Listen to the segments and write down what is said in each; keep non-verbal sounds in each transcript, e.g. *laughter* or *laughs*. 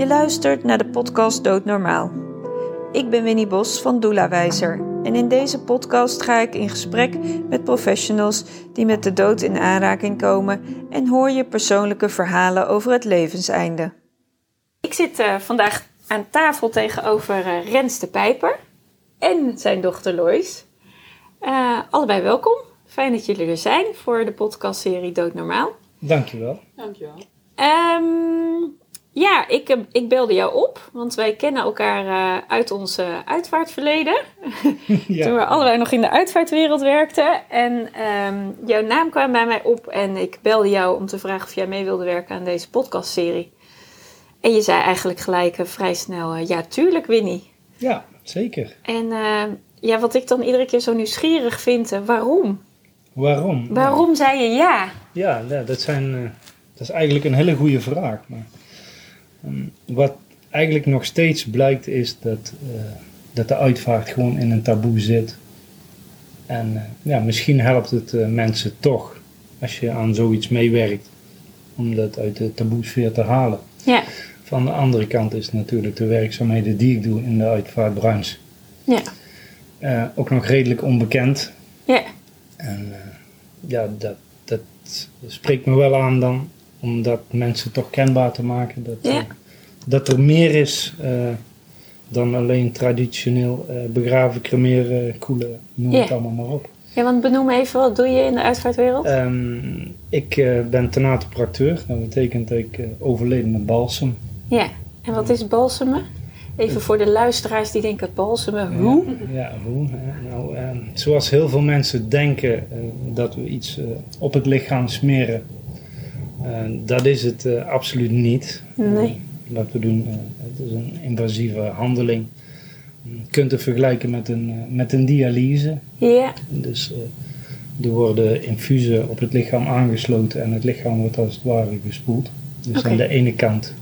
Je luistert naar de podcast Doodnormaal. Ik ben Winnie Bos van Doelawijzer en in deze podcast ga ik in gesprek met professionals die met de dood in aanraking komen en hoor je persoonlijke verhalen over het levenseinde. Ik zit uh, vandaag aan tafel tegenover uh, Rens de Pijper en zijn dochter Lois. Uh, allebei welkom. Fijn dat jullie er zijn voor de podcastserie Doodnormaal. Dankjewel. Dankjewel. Um, ja, ik, ik belde jou op, want wij kennen elkaar uh, uit ons uh, uitvaartverleden. *laughs* ja. Toen we allebei nog in de uitvaartwereld werkten. En um, jouw naam kwam bij mij op en ik belde jou om te vragen of jij mee wilde werken aan deze podcastserie. En je zei eigenlijk gelijk uh, vrij snel, ja tuurlijk Winnie. Ja, zeker. En ehm, ja, wat ik dan iedere keer zo nieuwsgierig vind, waarom? Waarom? Waarom zei je ja? Ja, dat, zijn, dat is eigenlijk een hele goede vraag. Maar um, wat eigenlijk nog steeds blijkt is dat, uh, dat de uitvaart gewoon in een taboe zit. En uh, ja, misschien helpt het uh, mensen toch als je aan zoiets meewerkt om dat uit de taboesfeer te halen. Ja. Van de andere kant is natuurlijk de werkzaamheden die ik doe in de uitvaartbranche ja. ook nog redelijk onbekend. Ja. En ja, dat, dat spreekt me wel aan dan om dat mensen toch kenbaar te maken. Dat, ja. uh, dat er meer is uh, dan alleen traditioneel uh, begraven, cremeren, koelen, noem ja. het allemaal maar op. Ja, want benoem even, wat doe je in de uitvaartwereld? Um, ik ben tenatopracteur. Dat betekent dat ik overleden met balsem. Ja, en wat is balsemen? Even voor de luisteraars die denken, balsemen, hoe? Ja, ja hoe? Nou, uh, zoals heel veel mensen denken uh, dat we iets uh, op het lichaam smeren. Dat is het absoluut niet. Nee. wat we doen, het is een invasieve handeling. Je kunt het vergelijken met een, met een dialyse. Ja. Dus er worden infusen op het lichaam aangesloten en het lichaam wordt als het ware gespoeld. Dus okay. aan de ene kant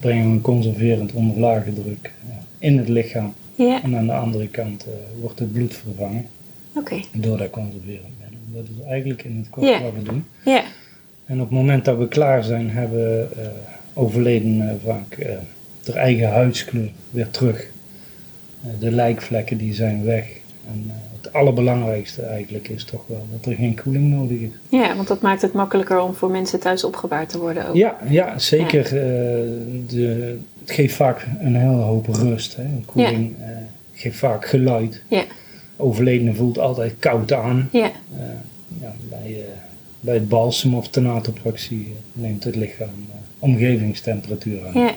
brengen we een conserverend onder lage druk in het lichaam. Ja. En aan de andere kant uh, wordt het bloed vervangen okay. door dat conserverend middel. Dat is eigenlijk in het kort ja. wat we doen. Ja. En op het moment dat we klaar zijn, hebben uh, overledenen vaak uh, de eigen huidskleur weer terug. de lijkvlekken die zijn weg. En het allerbelangrijkste eigenlijk is toch wel dat er geen koeling nodig is. Ja, want dat maakt het makkelijker om voor mensen thuis opgebaard te worden ook. Ja, ja zeker. Ja. de, het geeft vaak een hele hoop rust. Hè. Een koeling ja. geeft vaak geluid. Ja. Overledene voelt altijd koud aan. Ja. Ja, bij, bij het balsem of tenatopraxie neemt het lichaam omgevingstemperatuur aan. Ja.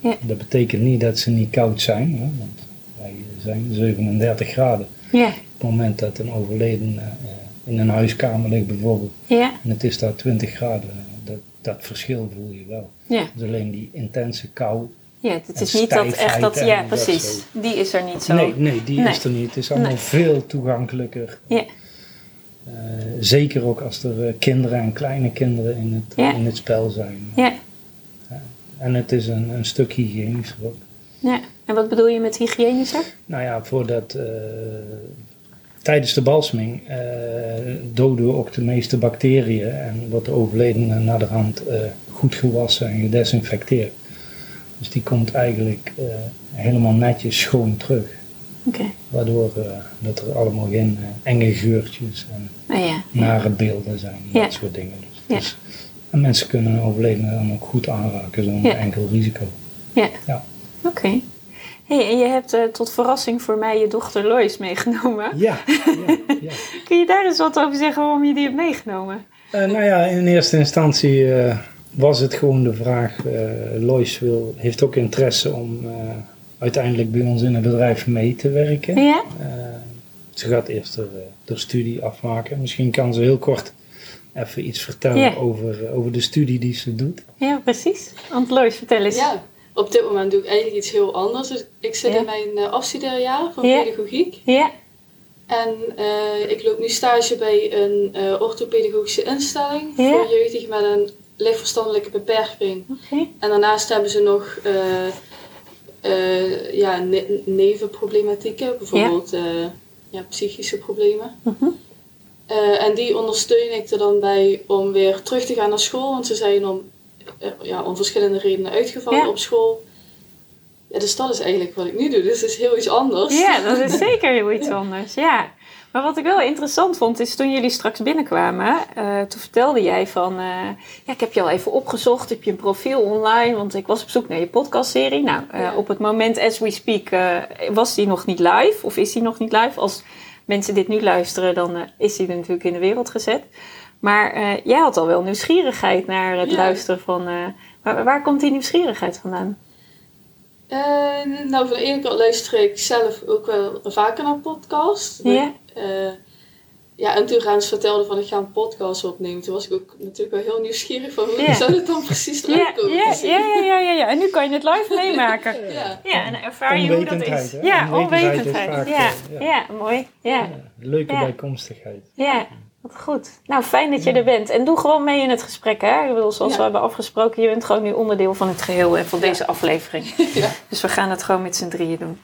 Ja. Dat betekent niet dat ze niet koud zijn, hè, want wij zijn 37 graden. Ja. Op het moment dat een overledene in een huiskamer ligt bijvoorbeeld ja. en het is daar 20 graden, dat, dat verschil voel je wel. Ja. Dus alleen die intense kou ja, het is niet dat echt dat, ja precies, dat die is er niet zo. Nee, nee die nee. is er niet. Het is allemaal nee. veel toegankelijker. Ja. Uh, zeker ook als er uh, kinderen en kleine kinderen in het, ja. in het spel zijn. Ja. En het is een, een stuk hygiënischer ook. Ja, en wat bedoel je met hygiënischer? Nou ja, voordat uh, tijdens de balseming doden we ook de meeste bacteriën en wordt de overledene naar de hand goed gewassen en gedesinfecteerd. Dus die komt eigenlijk helemaal netjes schoon terug. Okay. Waardoor uh, dat er allemaal geen uh, enge geurtjes en oh, ja, nare beelden zijn. Ja. Dat soort dingen. Dus, ja. dus, en mensen kunnen een overledene dan ook goed aanraken zonder enkel risico. Ja. ja. Oké. Okay. Hey, en je hebt tot verrassing voor mij je dochter Lois meegenomen. Ja. *laughs* ja Kun je daar eens wat over zeggen waarom je die hebt meegenomen? nou ja, in eerste instantie was het gewoon de vraag, Lois wil, heeft ook interesse om uiteindelijk bij ons in het bedrijf mee te werken. Ja? Uh, ze gaat eerst de, de studie afmaken. Misschien kan ze heel kort even iets vertellen ja. over, over de studie die ze doet. Ja, precies. Want Lois, vertel eens. Ja, op dit moment doe ik eigenlijk iets heel anders. Dus ik zit ja. in mijn afstudeerjaar van ja. pedagogiek. Ja. En ik loop nu stage bij een orthopedagogische instelling ja. voor jeugdigen met een lichtverstandelijke beperking. Okay. En daarnaast hebben ze nog uh, uh, ja, ne nevenproblematieken, bijvoorbeeld ja. Uh, ja, psychische problemen. Uh -huh. en die ondersteun ik er dan bij om weer terug te gaan naar school, want ze zijn om eh, ja, om verschillende redenen uitgevallen Ja. op school. Ja, dus dat is eigenlijk wat ik nu doe. Dus het is heel iets anders. Ja, dat is *laughs* zeker heel iets anders. Ja. Maar wat ik wel interessant vond, is toen jullie straks binnenkwamen, eh, toen vertelde jij van, eh, ja, ik heb je al even opgezocht, heb je een profiel online, want ik was op zoek naar je podcastserie. Nou, eh, Ja. op het moment as we speak was die nog niet live, of is die nog niet live? Als mensen dit nu luisteren, dan is die er natuurlijk in de wereld gezet. Maar jij had al wel nieuwsgierigheid naar het Ja. luisteren van, waar, waar komt die nieuwsgierigheid vandaan? Eh, nou, van de ene kant luister ik zelf ook wel vaker naar podcasts. Ja. Eh, ja, en toen Rens vertelde van ik ga een podcast opnemen, toen was ik ook natuurlijk wel heel nieuwsgierig van hoe Ja. zou het dan precies eruit Ja, komen ja, ja, ja, ja, ja, ja. En nu kan je het live meemaken. *laughs* Ja. Ja, en ervaar je hoe dat is. hè? Ja, Onwetendheid is onwetendheid. vaak, Ja, ja. ja. mooi. Ja, Ja, leuke Ja. bijkomstigheid. ja. Goed. Nou, fijn dat je er bent. En doe gewoon mee in het gesprek, hè. Ik bedoel, zoals Ja. we hebben afgesproken, je bent gewoon nu onderdeel van het geheel en van deze aflevering. *laughs* Dus we gaan het gewoon met z'n drieën doen.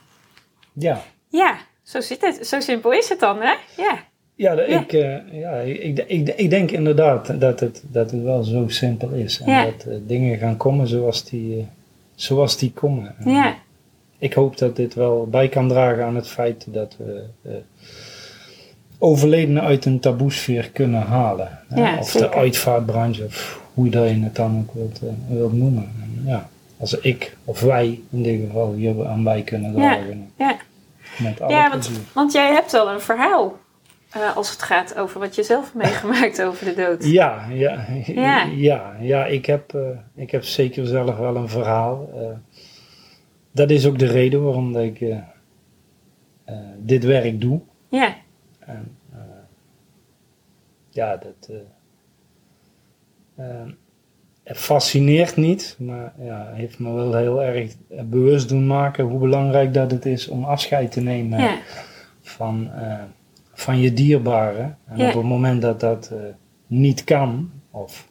Ja, Ja, zo zit het. Zo simpel is het dan, hè? Ja. ja. Ik, eh, ja ik, ik, ik denk inderdaad dat het, dat het wel zo simpel is. En dat eh, dingen gaan komen zoals die, eh, zoals die komen. En Ja. Ik hoop dat dit wel bij kan dragen aan het feit dat we overledenen uit een taboesfeer kunnen halen. Ja, of zeker. de uitvaartbranche, of hoe dat je het dan ook wilt, eh, wilt noemen. En ja, als ik of wij in dit geval hier aan bij kunnen dragen. Ja. Met alle Ja, want, jij hebt wel een verhaal. eh, als het gaat over wat je zelf meegemaakt over de dood. *laughs* Ja, ja, Ja. ja. ja, ik, heb, eh, ik heb zeker zelf wel een verhaal. dat is ook de reden waarom dat ik dit werk doe. Ja, En, eh, ja, dat eh, eh, het fascineert niet, maar ja, heeft me wel heel erg bewust doen maken hoe belangrijk dat het is om afscheid te nemen ja, van, eh, van je dierbaren. En Ja. op het moment dat dat niet kan, of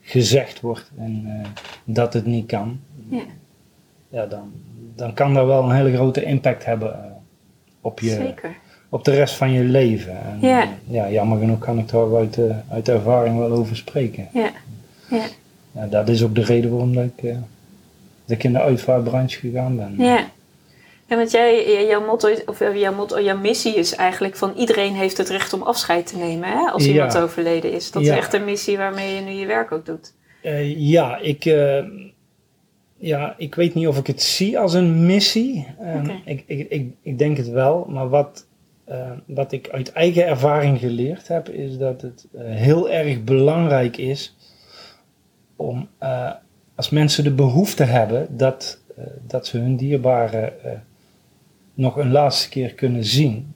gezegd wordt en, dat het niet kan, Ja. ja, dan, dan kan dat wel een hele grote impact hebben op, je, zeker. Op de rest van je leven. En, Ja. eh, ja, jammer genoeg kan ik daar uit, eh, uit ervaring wel over spreken. Ja, ja, Ja, dat is ook de reden waarom dat ik, eh, dat ik in de uitvaartbranche gegaan ben. ja. En want jij, jouw motto, of jouw motto, jouw missie is eigenlijk van iedereen heeft het recht om afscheid te nemen hè, als Ja. iemand overleden is. Dat Ja. is echt een missie waarmee je nu je werk ook doet. Ja, ik, ja, ik weet niet of ik het zie als een missie. Eh, Oké. ik, ik, ik, ik denk het wel, maar wat, eh, wat ik uit eigen ervaring geleerd heb, is dat het eh, heel erg belangrijk is om, eh, als mensen de behoefte hebben, dat, dat ze hun dierbaren nog een laatste keer kunnen zien,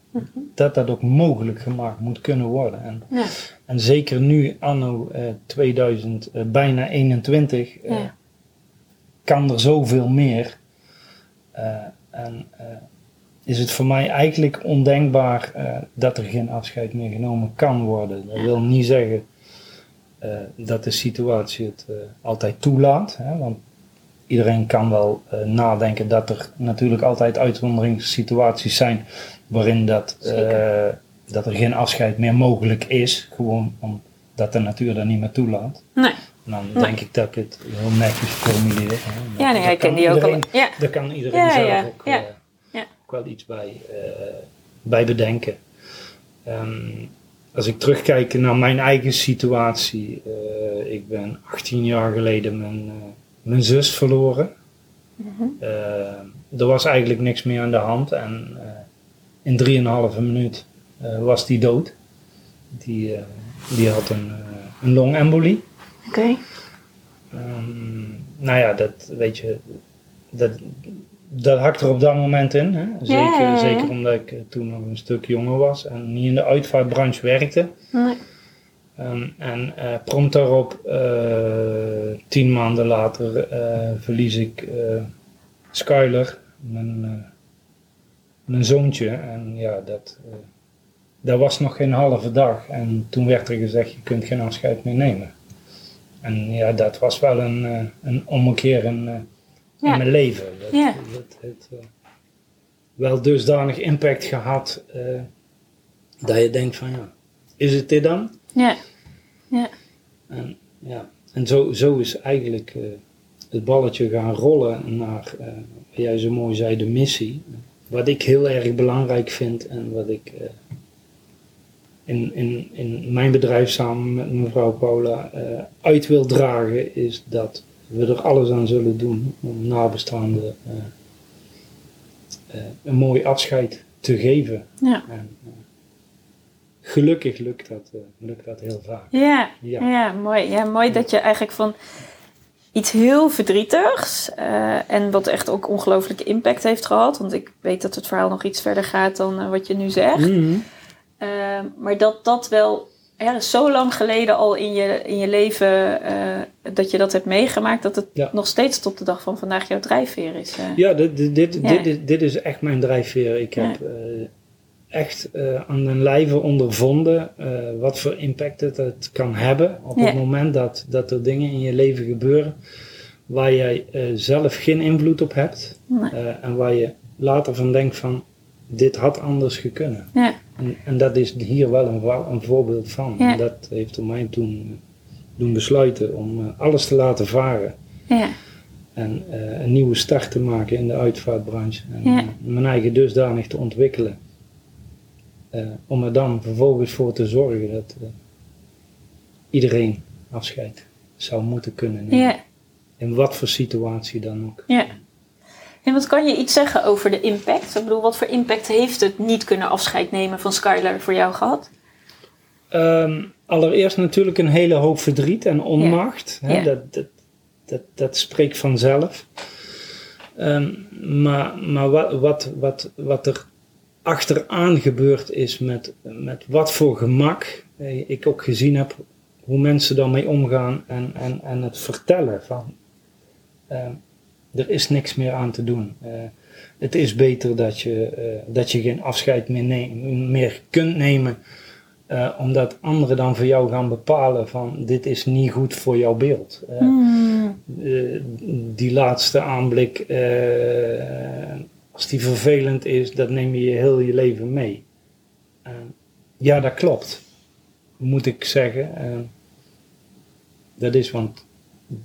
dat dat ook mogelijk gemaakt moet kunnen worden. En Ja, en zeker nu, anno eh 2000, eh, bijna 21, eh, Ja. kan er zoveel meer. En is het voor mij eigenlijk ondenkbaar eh, dat er geen afscheid meer genomen kan worden. Dat wil niet zeggen eh, dat de situatie het eh, altijd toelaat. Hè, want iedereen kan wel nadenken dat er natuurlijk altijd uitzonderingssituaties zijn waarin dat, dat er geen afscheid meer mogelijk is. Gewoon omdat de natuur dat niet meer toelaat. nee. En dan Nee. denk ik dat ik het heel netjes formuleer. Ja, nee, ik ken kan die ook al. iedereen- Ja, Daar kan iedereen Ja, zelf ja, ook, ja, wel iets bij, eh, bij bedenken. Ehm, als ik terugkijk naar mijn eigen situatie. eh, ik ben 18 jaar geleden mijn, eh, mijn zus verloren. Mhm. Er was eigenlijk niks meer aan de hand. En in 3,5 minuut was die dood. Die, die had een, een longembolie. oké. Ehm, nou ja, dat weet je, dat, dat hakt er op dat moment in. Hè? Zeker, ja, ja. zeker omdat ik eh, toen nog een stuk jonger was en niet in de uitvaartbranche werkte. Nee. Ehm, en eh, prompt daarop, eh, tien maanden later, verlies ik Skyler, mijn, mijn zoontje. En ja, dat, dat was nog geen halve dag. En toen werd er gezegd, je kunt geen afscheid meer nemen. En ja, dat was wel een, een ommekeer. In mijn leven. Dat, Ja. dat heeft eh, wel dusdanig impact gehad eh, dat je denkt van ja, is het dit dan? Ja, ja, En ja, en zo, zo is eigenlijk eh, het balletje gaan rollen naar, wat jij zo mooi zei, de missie. Wat ik heel erg belangrijk vind en wat ik in, in, in mijn bedrijf samen met mevrouw Paula uit wil dragen, is dat we er alles aan zullen doen om nabestaanden een mooi afscheid te geven. Ja. En, gelukkig lukt dat, lukt dat heel vaak. Ja, ja. ja mooi. Ja, mooi dat je eigenlijk van iets heel verdrietigs uh, en wat echt ook ongelooflijke impact heeft gehad. Want ik weet dat het verhaal nog iets verder gaat dan uh, wat je nu zegt. Mm -hmm. uh, maar dat dat wel ja, zo lang geleden al in je, in je leven dat je dat hebt meegemaakt, dat het Ja. nog steeds tot de dag van vandaag jouw drijfveer is. eh. Ja, dit, dit, dit, Ja. Dit, is, dit is echt mijn drijfveer. Ik heb eh, echt eh, aan den lijve ondervonden eh, wat voor impact het, het kan hebben op het moment dat, dat er dingen in je leven gebeuren waar jij eh, zelf geen invloed op hebt Nee. eh, en waar je later van denkt van dit had anders gekunnen. Ja. En, en dat is hier wel een, een voorbeeld van. Ja. En dat heeft mij toen doen besluiten om eh, alles te laten varen. Ja. En eh, een nieuwe start te maken in de uitvaartbranche. En Ja. eh, mijn eigen dusdanig te ontwikkelen. Eh, om er dan vervolgens voor te zorgen dat eh, iedereen afscheid zou moeten kunnen nemen. Ja. In wat voor situatie dan ook. Ja. En wat kan je iets zeggen over de impact? Ik bedoel, wat voor impact heeft het niet kunnen afscheid nemen van Skylar voor jou gehad? Ehm, allereerst natuurlijk een hele hoop verdriet en onmacht. Hè? Ja. Dat, dat, dat, dat spreekt vanzelf. Ehm, maar maar wat, wat, wat, wat er achteraan gebeurd is met, met wat voor gemak ik ook gezien heb hoe mensen daarmee omgaan en, en, en het vertellen van ehm, er is niks meer aan te doen. Eh, het is beter dat je, eh, dat je geen afscheid meer, neem- meer kunt nemen eh, omdat anderen dan voor jou gaan bepalen van dit is niet goed voor jouw beeld. Hmm. die laatste aanblik, als die vervelend is, dat neem je heel je leven mee. Ja, dat klopt. Moet ik zeggen. Dat is, want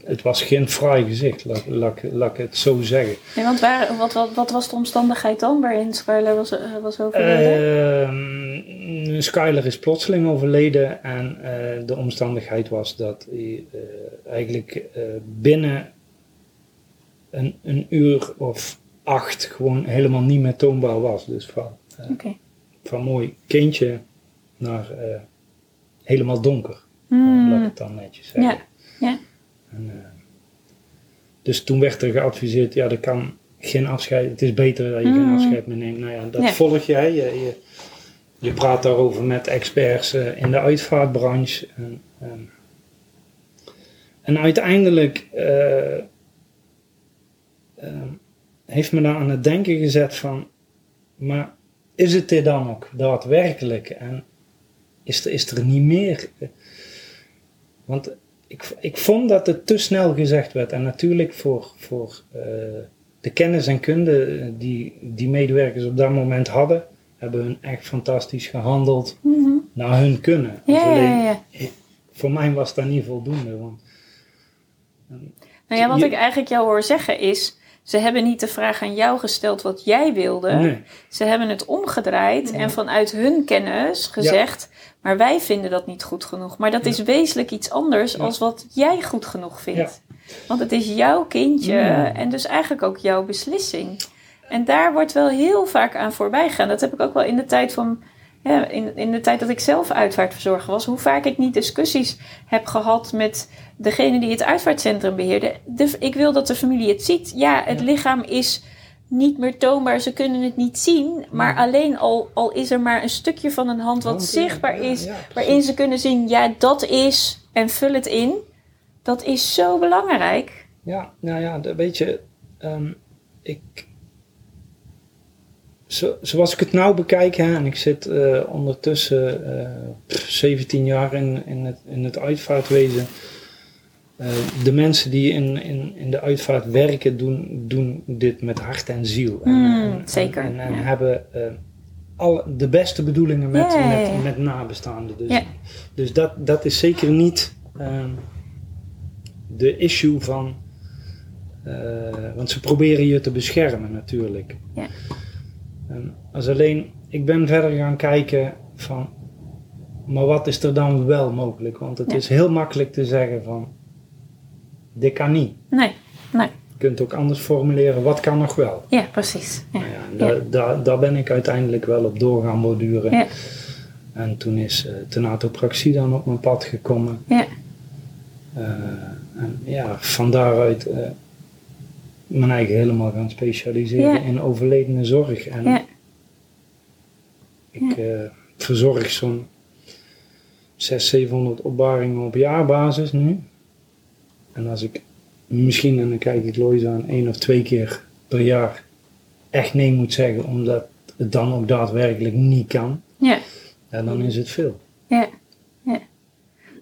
het was geen fraai gezicht, laat, laat, laat ik het zo zeggen. Nee, want waar, wat, wat, wat was de omstandigheid dan waarin Skylar was, eh, was overleden? Ehm, Skyler is plotseling overleden en eh, de omstandigheid was dat hij eh, eigenlijk binnen een, een uur of acht gewoon helemaal niet meer toonbaar was. Dus van, van mooi kindje naar helemaal donker, Hmm. laat ik het dan netjes zeggen. Ja, ja. En, eh, dus toen werd er geadviseerd, ja, er kan geen afscheid, het is beter dat je geen Mm. afscheid meer neemt. Nou ja, dat volg jij. Je, je, je praat daarover met experts eh, in de uitvaartbranche. En, ehm, en uiteindelijk eh, ehm, heeft me daar aan het denken gezet van, maar is het dit dan ook daadwerkelijk? En is er, is er niet meer? Want ik, ik vond dat het te snel gezegd werd. En natuurlijk voor, voor eh, de kennis en kunde eh, die die medewerkers op dat moment hadden, hebben hun echt fantastisch gehandeld Mhm. naar hun kunnen. Dus ja, ja, alleen, ja, ja. Voor mij was dat niet voldoende. Want, Nou ja, wat ik eigenlijk jou hoor zeggen is... Ze hebben niet de vraag aan jou gesteld wat jij wilde. nee, Ze hebben het omgedraaid en vanuit hun kennis gezegd... maar wij vinden dat niet goed genoeg. Maar dat Ja. is wezenlijk iets anders Ja. als wat jij goed genoeg vindt. Want het is jouw kindje Ja. en dus eigenlijk ook jouw beslissing. En daar wordt wel heel vaak aan voorbij gegaan. Dat heb ik ook wel in de tijd van... Ja, in, in de tijd dat ik zelf uitvaartverzorger was, hoe vaak ik niet discussies heb gehad met degene die het uitvaartcentrum beheerde. De, ik wil dat de familie het ziet. Ja, het Ja. lichaam is niet meer toonbaar, ze kunnen het niet zien. Maar alleen al, al is er maar een stukje van een hand wat Want, zichtbaar is, waarin ze kunnen zien, ja, dat is, en vul het in. Dat is zo belangrijk. Ja, nou ja, weet je, ehm, ik, zo, zoals ik het nou bekijk, hè, en ik zit eh, ondertussen eh, pff, 17 jaar in, in, het, in het uitvaartwezen. Eh, de mensen die in, in, in de uitvaart werken, doen, doen dit met hart en ziel. En, Mm, en- zeker, En, en ja. hebben eh, alle, de beste bedoelingen met, met, met nabestaanden. Dus, dus dat, dat is zeker niet. ehm, de issue van. eh, want ze proberen je te beschermen natuurlijk. Ja. Als alleen, ik ben verder gaan kijken van. Maar wat is er dan wel mogelijk? Want het Ja. is heel makkelijk te zeggen van. Dit kan niet. Nee, nee. Je kunt ook anders formuleren, wat kan nog wel? Ja, precies. Ja. Nou ja, daar, daar, daar ben ik uiteindelijk wel op door gaan borduren. Ja. En toen is uh, tenatopraxie dan op mijn pad gekomen. Ja. Uh, en ja, van daaruit uh, mijn eigen helemaal gaan specialiseren in overledene zorg. En verzorg zo'n 600, 700 opbaringen op jaarbasis nu. En als ik misschien, en dan kijk ik Lois aan, één of twee keer per jaar echt nee moet zeggen, omdat het dan ook daadwerkelijk niet kan, Ja. ja, dan is het veel. Ja. ja.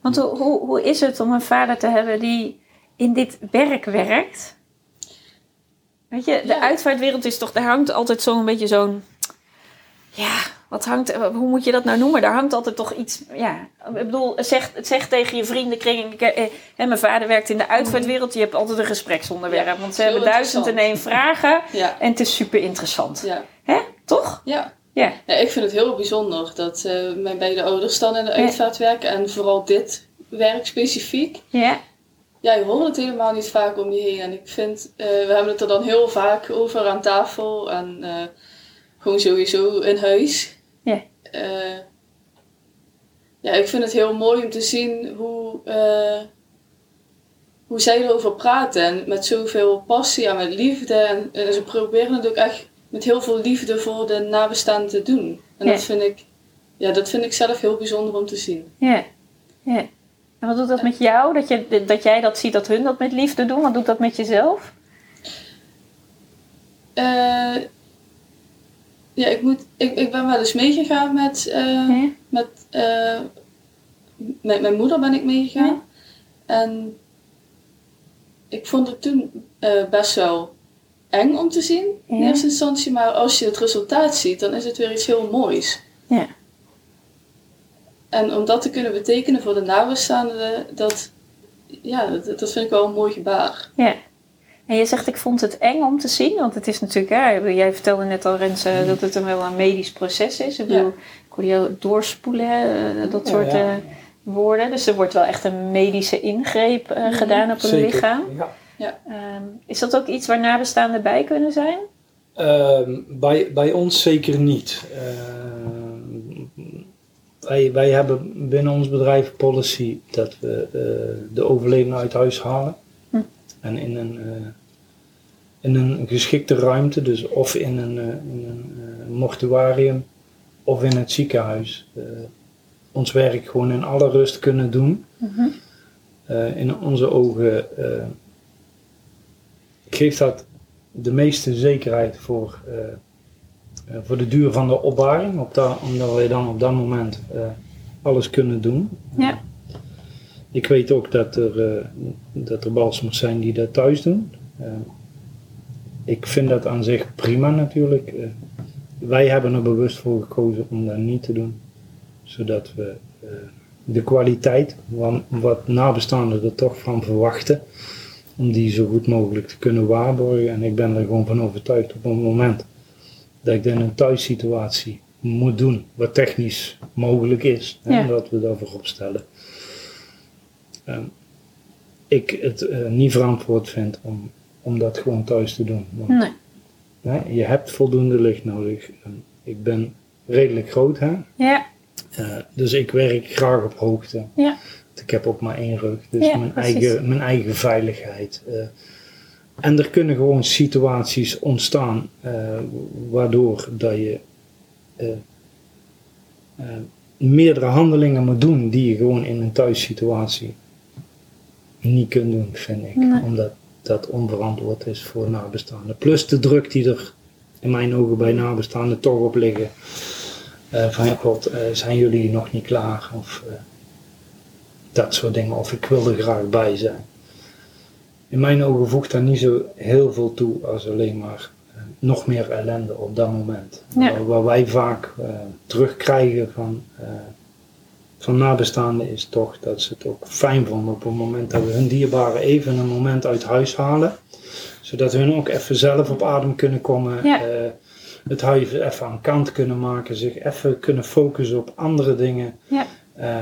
Want hoe, hoe, hoe is het om een vader te hebben die in dit werk werkt? Weet je, de Ja. uitvaartwereld is toch, daar hangt altijd zo'n beetje zo'n. Ja, wat hangt, hoe moet je dat nou noemen? Daar hangt altijd toch iets. Ja, ik bedoel, zeg, zeg tegen je vriendenkring. ik, eh, hè, mijn vader werkt in de uitvaartwereld. Je hebt altijd een gespreksonderwerp. Ja, want ze hebben duizend en één vragen. *laughs* Ja, En het is super interessant. ja, Hè? Toch? ja. Ja. Ik vind het heel bijzonder dat eh, mijn beide ouders dan in de uitvaart werken en vooral dit werk specifiek. Ja. Ja, je hoort het helemaal niet vaak om je heen. En ik vind, eh, we hebben het er dan heel vaak over aan tafel en eh, gewoon sowieso in huis. Eh, ja, ik vind het heel mooi om te zien hoe, eh, hoe zij erover praten. En met zoveel passie en met liefde. En, en ze proberen het ook echt met heel veel liefde voor de nabestaanden te doen. En Ja. dat, vind ik, ja, dat vind ik zelf heel bijzonder om te zien. Ja. ja. En wat doet dat met jou? Dat, je, dat jij dat ziet dat hun dat met liefde doen? Wat doet dat met jezelf? Eh, ja, ik, moet, ik, ik ben wel eens meegegaan met, eh, met, eh, met mijn moeder ben ik meegegaan. En ik vond het toen eh, best wel eng om te zien in eerste instantie. Maar als je het resultaat ziet, dan is het weer iets heel moois. Ja. En om dat te kunnen betekenen voor de nabestaanden, dat, ja, dat, dat vind ik wel een mooi gebaar. Ja. En je zegt, ik vond het eng om te zien, want het is natuurlijk, hè, jij vertelde net al, Rens, eh, dat het een wel een medisch proces is. Ik bedoel, Ja. ik hoorde jou doorspoelen, eh, dat Ja, soort ja. eh, woorden. Dus er wordt wel echt een medische ingreep eh, Mhm. gedaan op een lichaam. Ja. Ehm, is dat ook iets waar nabestaanden bij kunnen zijn? Ehm, bij, bij ons zeker niet. Ehm, wij, wij hebben binnen ons bedrijf policy dat we eh, de overledene uit huis halen. Hm. En in een, eh, in een geschikte ruimte, dus of in een, eh, in een eh, mortuarium of in het ziekenhuis, eh, ons werk gewoon in alle rust kunnen doen. Mhm. In onze ogen geeft dat de meeste zekerheid voor, voor de duur van de opbaring, op dat, omdat wij dan op dat moment alles kunnen doen. Ja. Ik weet ook dat er, dat er balsemers zijn die dat thuis doen. Ik vind dat aan zich prima natuurlijk. Eh, wij hebben er bewust voor gekozen om dat niet te doen, zodat we eh, de kwaliteit, wat, wat nabestaanden er toch van verwachten, om die zo goed mogelijk te kunnen waarborgen. En ik ben er gewoon van overtuigd op het moment dat ik dat in een thuissituatie moet doen, wat technisch mogelijk is, hè, Ja. dat we dat voorop stellen. Ehm, ik het eh, niet verantwoord vind om, om dat gewoon thuis te doen. Want, Nee. hè, je hebt voldoende licht nodig. Ik ben redelijk groot, hè? Ja. Eh, dus ik werk graag op hoogte. Ja. Ik heb ook maar één rug, dus Ja, mijn, precies. eigen, mijn eigen veiligheid. eh. en er kunnen gewoon situaties ontstaan eh, waardoor dat je meerdere handelingen moet doen die je gewoon in een thuissituatie niet kunt doen, vind ik. Nee. Omdat dat onverantwoord is voor nabestaanden. Plus de druk die er in mijn ogen bij nabestaanden toch op liggen. Eh, van ja, god, eh, zijn jullie nog niet klaar? Of eh, dat soort dingen. Of ik wil er graag bij zijn. In mijn ogen voegt daar niet zo heel veel toe als alleen maar nog meer ellende op dat moment. Ja. Waar, wij vaak terugkrijgen van, van nabestaanden is toch dat ze het ook fijn vonden op het moment dat we hun dierbaren even een moment uit huis halen. Zodat hun ook even zelf op adem kunnen komen. Ja. eh, het huis even aan kant kunnen maken. Zich even kunnen focussen op andere dingen. Ja. Eh,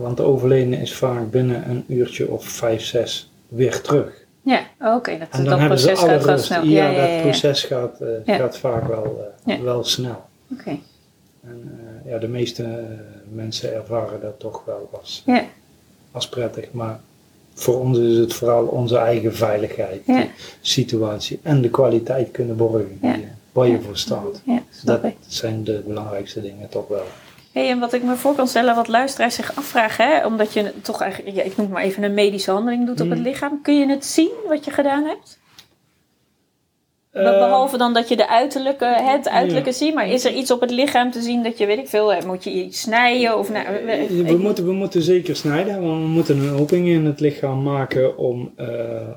want de overledene is vaak binnen een uurtje of vijf, zes weer terug. Ja, oké, dat, En dan dat hebben ze proces alle gaat wel rust. snel. Ja, Ja, ja, ja, dat proces gaat, eh, gaat vaak wel, wel snel. Oké. En ja, de meeste mensen ervaren dat toch wel als, Ja. als prettig. Maar voor ons is het vooral onze eigen veiligheid, Ja. situatie en de kwaliteit kunnen borgen Ja. die, eh, waar je voor staat. Dat ik. zijn de belangrijkste dingen toch wel. Hey, en wat ik me voor kan stellen, wat luisteraars zich afvragen, hè, omdat je toch eigenlijk, ja, ik noem maar even een medische handeling doet op het Mm. lichaam, kun je het zien wat je gedaan hebt? Be- Eh, Behalve dan dat je de uiterlijke, het uiterlijke Ja. ziet, maar is er iets op het lichaam te zien dat je, weet ik veel, hè, moet je iets snijden of nou, Eh, we, moeten, we moeten zeker snijden, want we moeten een opening in het lichaam maken om, eh,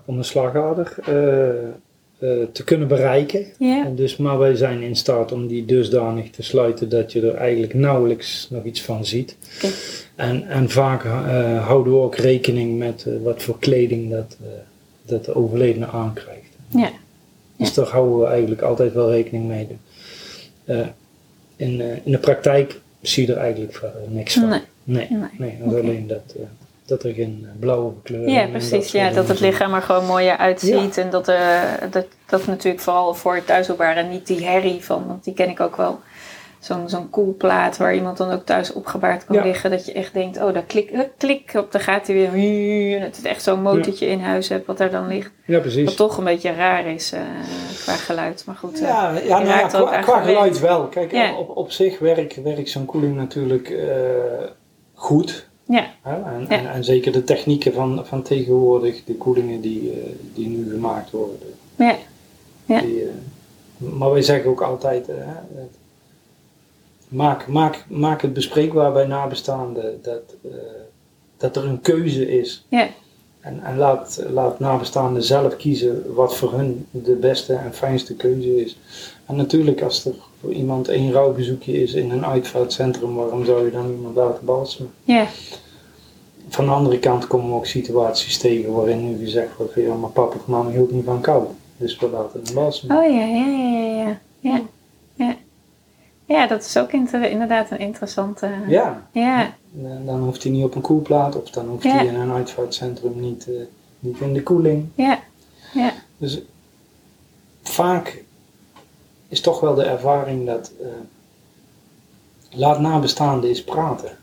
om de slagader eh, eh, te kunnen bereiken. Ja, En dus, maar wij zijn in staat om die dusdanig te sluiten dat je er eigenlijk nauwelijks nog iets van ziet. Oké. En, en vaak eh, houden we ook rekening met eh, wat voor kleding dat, eh, dat de overledene aankrijgt. ja, Dus daar houden we eigenlijk altijd wel rekening mee. Eh, in, eh, in de praktijk zie je er eigenlijk verder niks van. Nee. Nee, Nee. nee, dat alleen dat, eh, dat er geen eh, blauwe kleur ja precies. Ja, dat het lichaam er gewoon mooier uitziet en dat, eh, dat, dat natuurlijk vooral voor thuisopbaren niet die herrie van, want die ken ik ook wel. Zo'n zo'n koelplaat waar iemand dan ook thuis opgebaard kan Ja. liggen. Dat je echt denkt, oh, daar klik, eh, klik op, dan gaat hij weer. En het is echt zo'n motortje in huis hebt wat daar dan ligt. Ja, precies. Wat toch een beetje raar is eh, qua geluid. Maar goed, eh, Ja, ja, je nou ja, qua, geluid wel. Kijk, Ja. op, op zich werkt werkt zo'n koeling natuurlijk eh, goed. ja? En, Ja. en, en zeker de technieken van, van tegenwoordig, de koelingen die, eh, die nu gemaakt worden. ja, Ja. Die, eh, maar wij zeggen ook altijd, eh, hè, dat- maak, maak, maak het bespreekbaar bij nabestaanden dat, eh, dat er een keuze is. ja, En, en laat, laat nabestaanden zelf kiezen wat voor hun de beste en fijnste keuze is. En natuurlijk, als er voor iemand één rouwbezoekje is in een uitvaartcentrum, waarom zou je dan iemand laten balsemen? ja, Van de andere kant komen we ook situaties tegen waarin nu gezegd wordt: van, ja, maar papa of mama hield niet van kou. Dus we laten hem balsemen. Oh ja, ja, ja. Ja, ja. Ja dat is ook inderdaad een interessante... Ja, Ja, dan dan hoeft hij niet op een koelplaat of dan hoeft Ja. hij in een uitvaartcentrum niet, eh, niet in de koeling. ja, ja, Dus vaak is toch wel de ervaring dat eh, laat nabestaanden eens praten.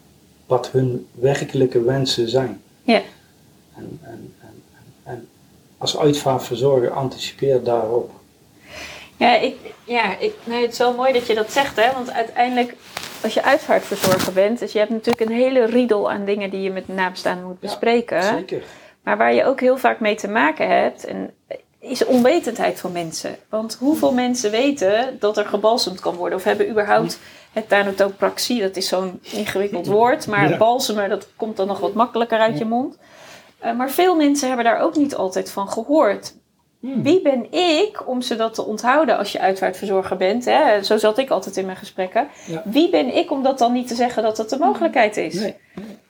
Wat hun werkelijke wensen zijn. ja, En, en, en, en, en als uitvaartverzorger anticipeer daarop. Ja, ik, ja ik, nee, het is wel mooi dat je dat zegt, hè? Want uiteindelijk, als je uitvaartverzorger bent, dus je hebt natuurlijk een hele riedel aan dingen die je met nabestaanden moet Ja, bespreken. Zeker. Maar waar je ook heel vaak mee te maken hebt, en, is onwetendheid van mensen. Want hoeveel mensen weten dat er gebalsemd kan worden? Of hebben überhaupt het thanatopraxie, dat is zo'n ingewikkeld woord. Maar Ja. balsemen, dat komt dan nog wat makkelijker uit je mond. Eh, maar veel mensen hebben daar ook niet altijd van gehoord. Hmm. Wie ben ik om ze dat te onthouden als je uitvaartverzorger bent? Hè? Zo zat ik altijd in mijn gesprekken. Ja. Wie ben ik om dat dan niet te zeggen dat dat de mogelijkheid is? Nee.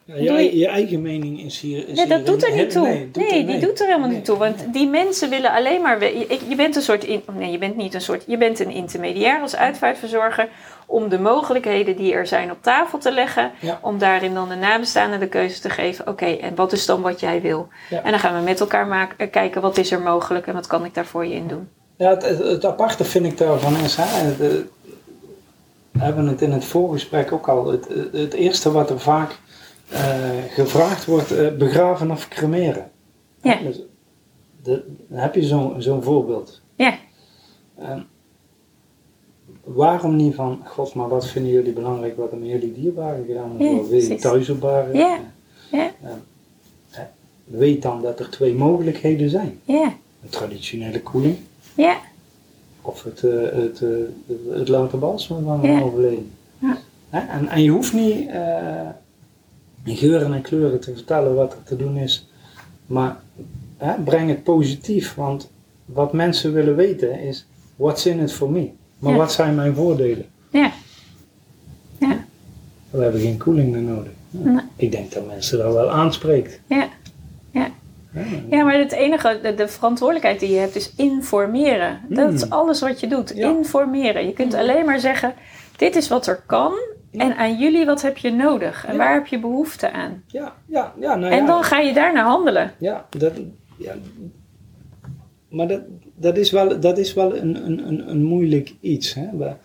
Ja, je, je- eigen mening is hier. Is Nee, dat hier doet er niet toe. Nee, die doet er helemaal Nee. niet toe. Want die mensen willen alleen maar. Je, je bent een soort. In, nee, je bent niet een soort. Je bent een intermediair als uitvaartverzorger. Om de mogelijkheden die er zijn op tafel te leggen. Ja. Om daarin dan de nabestaanden de keuze te geven. Oké, en wat is dan wat jij wil? Ja. En dan gaan we met elkaar maken, eh, kijken wat is er mogelijk en wat kan ik daar voor je in doen. Ja, het, het, het aparte vind ik daarvan is, hè, de- we hebben het in het voorgesprek ook al, het, eerste wat er vaak gevraagd wordt, eh, begraven of cremeren. Ja. Dus de- dan heb je zo'n zo'n voorbeeld. Ja, Ehm, waarom niet van, god, maar wat vinden jullie belangrijk wat er met jullie dierbaren gedaan? Ja, Wat wil je precies. thuis opbaren? Ja. ja, Weet dan dat er twee mogelijkheden zijn. ja, Een traditionele koeling ja, Of het, eh, het, eh, het, het laten van Ja. een overleden. Ja. En, en je hoeft niet eh, in geuren en kleuren te vertellen wat er te doen is. Maar hè, breng het positief. Want wat mensen willen weten is, what's in it for me? Maar Ja. wat zijn mijn voordelen? ja, ja, We hebben geen koeling meer nodig. Nee. Ik denk dat mensen dat wel aanspreekt. Ja. Ja. Ja. Maar het enige, de, de verantwoordelijkheid die je hebt is informeren. Dat is Mm. alles wat je doet. Informeren. Je kunt alleen maar zeggen, dit is wat er kan. En aan jullie, wat heb je nodig? En Ja. waar heb je behoefte aan? Ja, ja, ja, nou En dan ga je daarna handelen. Ja, dat, ja. maar dat, dat is wel, dat is wel een, een, een, een moeilijk iets. Hè? Wij,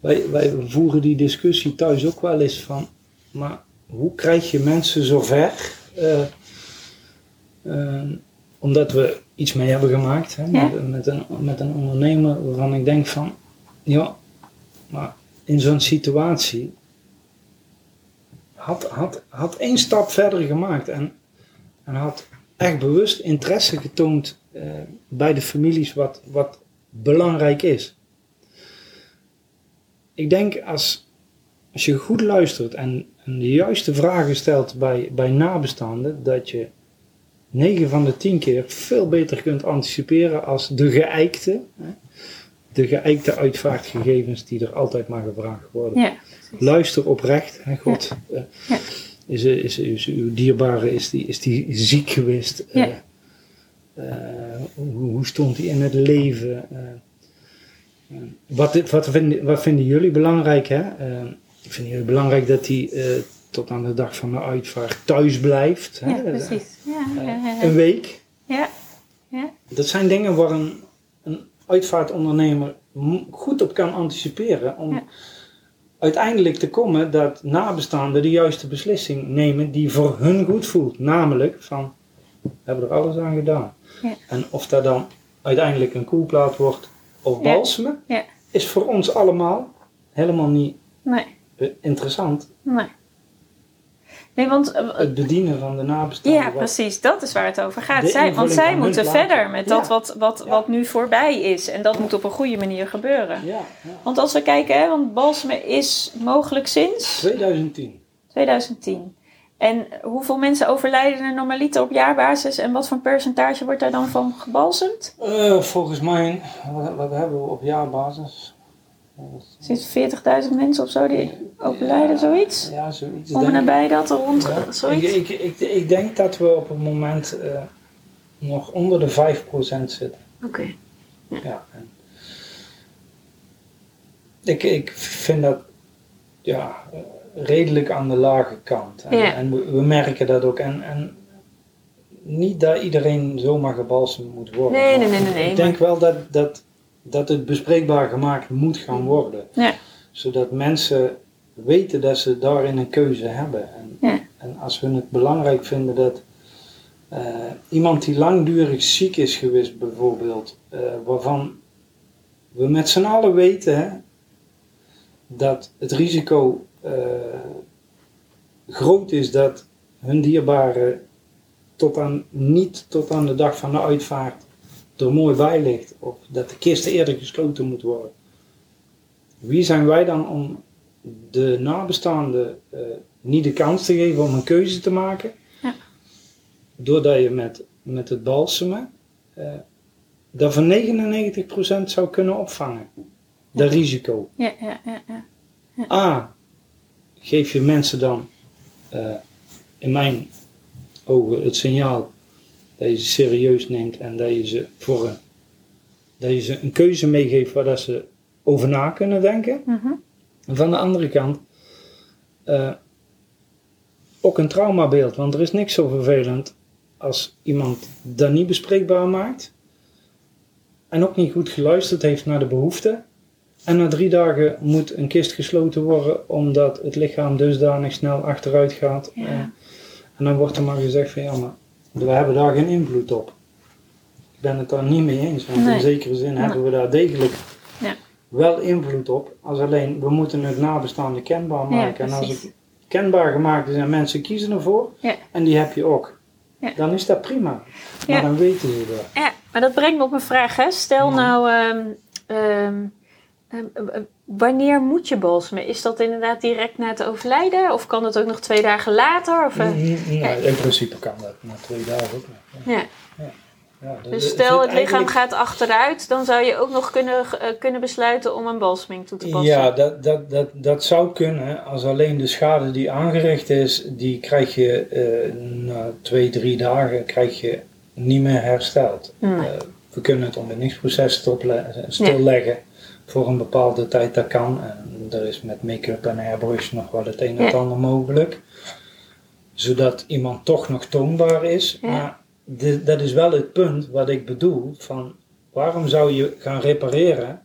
wij, wij voeren die discussie thuis ook wel eens van, maar hoe krijg je mensen zover? eh, omdat we iets mee hebben gemaakt hè? Met, met, een, met een ondernemer waarvan ik denk van, ja, maar in zo'n situatie had, had, had één stap verder gemaakt en, en had echt bewust interesse getoond eh, bij de families wat, wat belangrijk is. Ik denk als, als je goed luistert en, de juiste vragen stelt bij, bij nabestaanden, dat je 9 van de 10 keer veel beter kunt anticiperen als de geëikte, hè, de geëikte uitvaartgegevens die er altijd maar gevraagd worden. Ja. Luister oprecht. Hè, God, eh, Ja. is, is, is, uw dierbare, is die, is die ziek geweest? Eh, eh, hoe, hoe stond hij in het leven? Eh, eh, wat, wat, vinden, wat vinden jullie belangrijk? Hè? Eh, vinden jullie belangrijk dat hij eh, tot aan de dag van de uitvaart thuis blijft? Hè? Ja, precies. Eh, Een week. ja. ja. Dat zijn dingen waar een, een uitvaartondernemer goed op kan anticiperen. Om Ja. uiteindelijk te komen dat nabestaanden de juiste beslissing nemen die voor hun goed voelt. Namelijk van, we hebben er alles aan gedaan. Ja. En of dat dan uiteindelijk een koelplaat wordt of balsemen, Ja. is voor ons allemaal helemaal niet Nee, eh, interessant. nee. Nee, want... eh, Het bedienen van de nabestaanden. Ja, precies. Dat is waar het over gaat. Zij, want zij moeten verder met dat wat, wat, Ja. wat nu voorbij is. En dat moet op een goede manier gebeuren. Ja. Want als we kijken, hè, want balsemen is mogelijk sinds 2010. 2010. En hoeveel mensen overlijden er normaliter op jaarbasis? En wat voor percentage wordt daar dan van gebalsemd? Eh, volgens mij, wat, wat hebben we op jaarbasis? Sinds 40.000 mensen of zo die overlijden, zoiets? Ja, zoiets. Om nabij dat er rond, Ja. zoiets? Ik, ik, ik, ik denk dat we op het moment eh, nog onder de 5% zitten. Oké. Ja. Ik, ik vind dat ja, redelijk aan de lage kant. En, Ja. en we, we merken dat ook. En, en niet dat iedereen zomaar gebalsemd moet worden. Nee, nee, nee, nee, nee, Ik denk wel dat, dat, dat het bespreekbaar gemaakt moet gaan worden. Ja. Zodat mensen weten dat ze daarin een keuze hebben. En, Ja. en als hun het belangrijk vinden dat eh, iemand die langdurig ziek is geweest, bijvoorbeeld, eh, waarvan we met z'n allen weten hè, dat het risico eh, groot is dat hun dierbare tot aan, niet tot aan de dag van de uitvaart er mooi bij ligt, of dat de kist eerder gesloten moet worden. Wie zijn wij dan om de nabestaanden eh, niet de kans te geven om een keuze te maken? Ja. Doordat je met, met het balsemen eh, dat van 99% zou kunnen opvangen. Dat risico. Ja, ja, ja, ja. A, geef je mensen dan eh, in mijn ogen het signaal dat je ze serieus neemt en dat je ze voor een, dat je ze een keuze meegeeft waar dat ze over na kunnen denken. Mhm. En van de andere kant eh, ook een traumabeeld, want er is niks zo vervelend als iemand dat niet bespreekbaar maakt en ook niet goed geluisterd heeft naar de behoeften. En na drie dagen moet een kist gesloten worden omdat het lichaam dusdanig snel achteruit gaat. Ja. Eh, en dan wordt er maar gezegd van ja, maar we hebben daar geen invloed op. Ik ben het daar niet mee eens, want Nee. in zekere zin hebben we daar degelijk Ja. wel invloed op. Als alleen, we moeten het nabestaande kenbaar Ja, maken. en als het kenbaar gemaakt is en mensen kiezen ervoor, Ja. en die heb je ook, Ja. dan is dat prima. Maar dan weten ze dat. Ja, maar dat brengt me op een vraag. Hè? Stel nou, eh, wanneer moet je balsemen? Is dat inderdaad direct na het overlijden? Of kan dat ook nog twee dagen later? Of, eh, nou, in principe kan dat na twee dagen ook nog. ja. ja. Ja. Ja, Dus stel het lichaam gaat achteruit, dan zou je ook nog kunnen, eh, kunnen besluiten om een balseming toe te passen. Ja, dat, dat, dat, dat zou kunnen als alleen de schade die aangericht is, die krijg je eh, na twee, drie dagen krijg je niet meer hersteld. Eh, we kunnen het ontbindingsproces stople- stilleggen voor een bepaalde tijd, dat kan. En er is met make-up en airbrush nog wel het een en het ander mogelijk. Zodat iemand toch nog toonbaar is. Maar de- dat is wel het punt wat ik bedoel. Van waarom zou je gaan repareren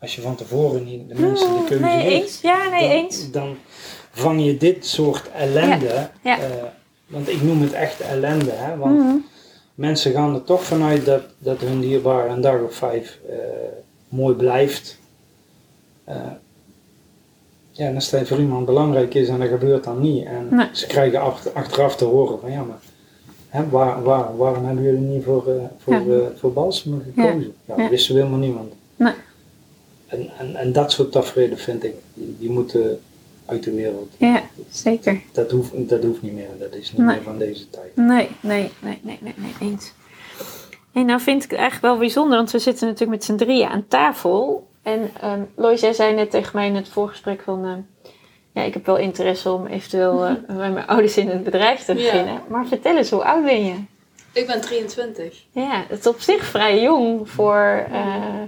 als je van tevoren niet de mensen de keuze nee, eens. Ja, nee, dan, eens. Dan vang je dit soort ellende. Ja. eh, want ik noem het echt ellende. Hè, want Mhm. mensen gaan er toch vanuit dat, dat hun dierbare een dag of vijf eh, mooi blijft. Eh, ja, en als dat voor iemand belangrijk is en dat gebeurt dan niet. En Nee. ze krijgen achter- achteraf te horen van ja, maar hè, waar, waar, waarom hebben jullie niet voor, eh voor, Ja. eh, voor Balsem gekozen? Ja, Ja. dat wisten we helemaal niemand. Nee. En, en, en dat soort tafereelen vind ik, die, die moeten uit de wereld. Ja, zeker. Dat hoeft, dat hoeft niet meer, dat is niet Nee. meer van deze tijd. Nee, nee, nee, nee, nee, nee, eens. En nou vind ik het eigenlijk wel bijzonder, want we zitten natuurlijk met z'n drieën aan tafel. En ehm Lois, jij zei net tegen mij in het voorgesprek van... ehm, ja, ik heb wel interesse om eventueel eh, *laughs* met mijn ouders in het bedrijf te Ja. beginnen. Maar vertel eens, hoe oud ben je? Ik ben 23. Ja, het is op zich vrij jong voor... eh,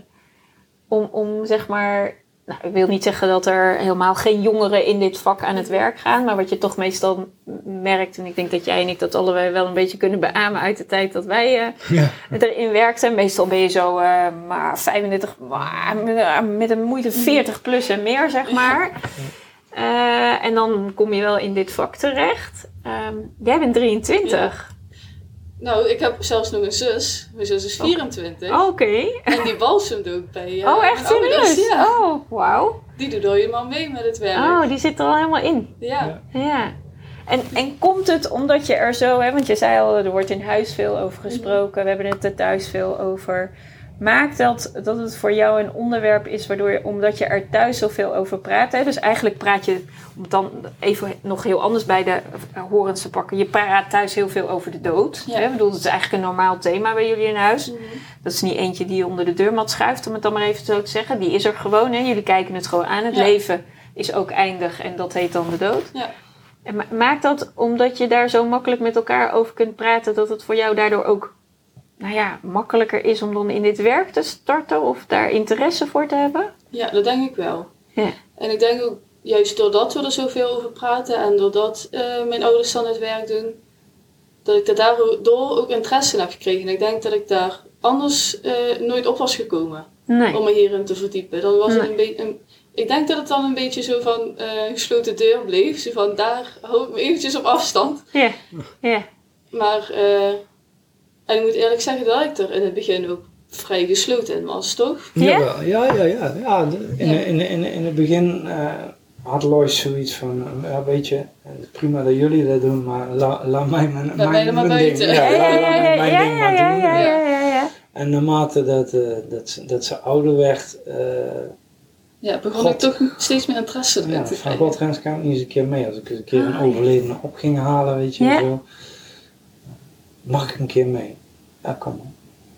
om, om zeg maar... Nou, ik wil niet zeggen dat er helemaal geen jongeren in dit vak aan het werk gaan. Maar wat je toch meestal merkt... En ik denk dat jij en ik dat allebei wel een beetje kunnen beamen uit de tijd dat wij... eh, *laughs* Ja. erin werkten. Meestal ben je zo eh, maar 35, maar met, eh, met een moeite 40 plus en meer, zeg maar. *laughs* En dan kom je wel in dit vak terecht. Ehm, jij bent 23. Nou, ik heb zelfs nog een zus. Mijn zus is 24. Oké. En die balsemt ook bij eh, oh, echt mijn ouders. serieus? Ja. Oh, wauw. Die doet al helemaal mee met het werk. Oh, die zit er al helemaal in. Ja. Ja. En, en komt het omdat je er zo, hè, want je zei al, er wordt in huis veel over gesproken, we hebben het er thuis veel over. Maakt dat dat het voor jou een onderwerp is waardoor je, omdat je er thuis zoveel over praat, hè, dus eigenlijk praat je, om het dan even nog heel anders bij de horens te pakken, je praat thuis heel veel over de dood. Ja. Hè? Ik bedoel, dat is eigenlijk een normaal thema bij jullie in huis. Mhm. Dat is niet eentje die je onder de deurmat schuift, om het dan maar even zo te zeggen. Die is er gewoon, hè? jullie kijken het gewoon aan. Het Ja. leven is ook eindig en dat heet dan de dood. Ja. En ma- maakt dat, omdat je daar zo makkelijk met elkaar over kunt praten, dat het voor jou daardoor ook nou ja, makkelijker is om dan in dit werk te starten of daar interesse voor te hebben? ja, dat denk ik wel. Ja. En ik denk ook, juist doordat we er zoveel over praten en doordat eh, mijn ouders dan het werk doen, dat ik daardoor ook interesse in heb gekregen. En ik denk dat ik daar anders eh, nooit op was gekomen Nee. om me hierin te verdiepen. Dan was het een beetje. Ik denk dat het dan een beetje zo van eh, gesloten deur bleef. Zo van daar hou ik me eventjes op afstand. Ja, ja, Maar en ik moet eerlijk zeggen dat ik er in het begin ook vrij gesloten in was, toch? Ja? Ja, ja, ja. ja de- in, in, in, in het begin eh, had Lois zoiets van, eh, ja, weet je, eh, prima dat jullie dat doen, maar la- laat mij mijn, mij mijn, maar mijn ding, buiten. ja, ja, laat ja, mij ja, mijn ja, ding ja, maar ja, doen. ja, ja, ja, ja. En naarmate dat, eh, dat, ze- dat ze ouder werd, eh, Ja, begon God. ik toch steeds meer interesse erin ja, te van krijgen. God Rens kan ik niet eens een keer mee. Als ik eens een keer een Ah, overledene op ging halen, weet je, Ja. zo. Mag ik een keer mee? Ja, kom maar.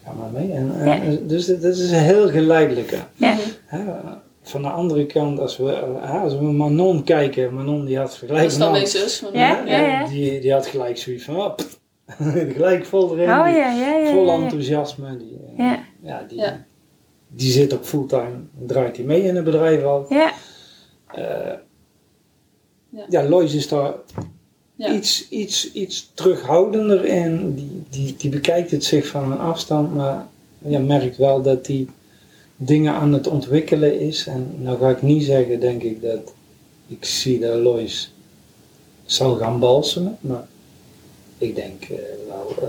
Ga maar mee. En, en- Ja. Dus dat dat is een heel geleidelijke. Ja. Hè, van de andere kant, als we, eh, als we Manon kijken, Manon die had gelijk. Dat is dan mijn zus. Ja, hè, ja, ja. Die, die had gelijk zoiets van, oh, pff, *laughs* gelijk vol erin. Oh die- ja, ja, ja. vol ja, ja. enthousiasme. Die, Ja. ja, die, Ja. die zit ook fulltime, draait hij mee in het bedrijf al. Ja, Eh, Ja. ja, Lois is daar Ja. iets, iets, iets terughoudender in. Die, die, die bekijkt het zich van een afstand, maar ja, merkt wel dat die dingen aan het ontwikkelen is. En nou ga ik niet zeggen, denk ik, dat ik zie dat Lois zal gaan balsemen, maar ik denk eh, wel eh,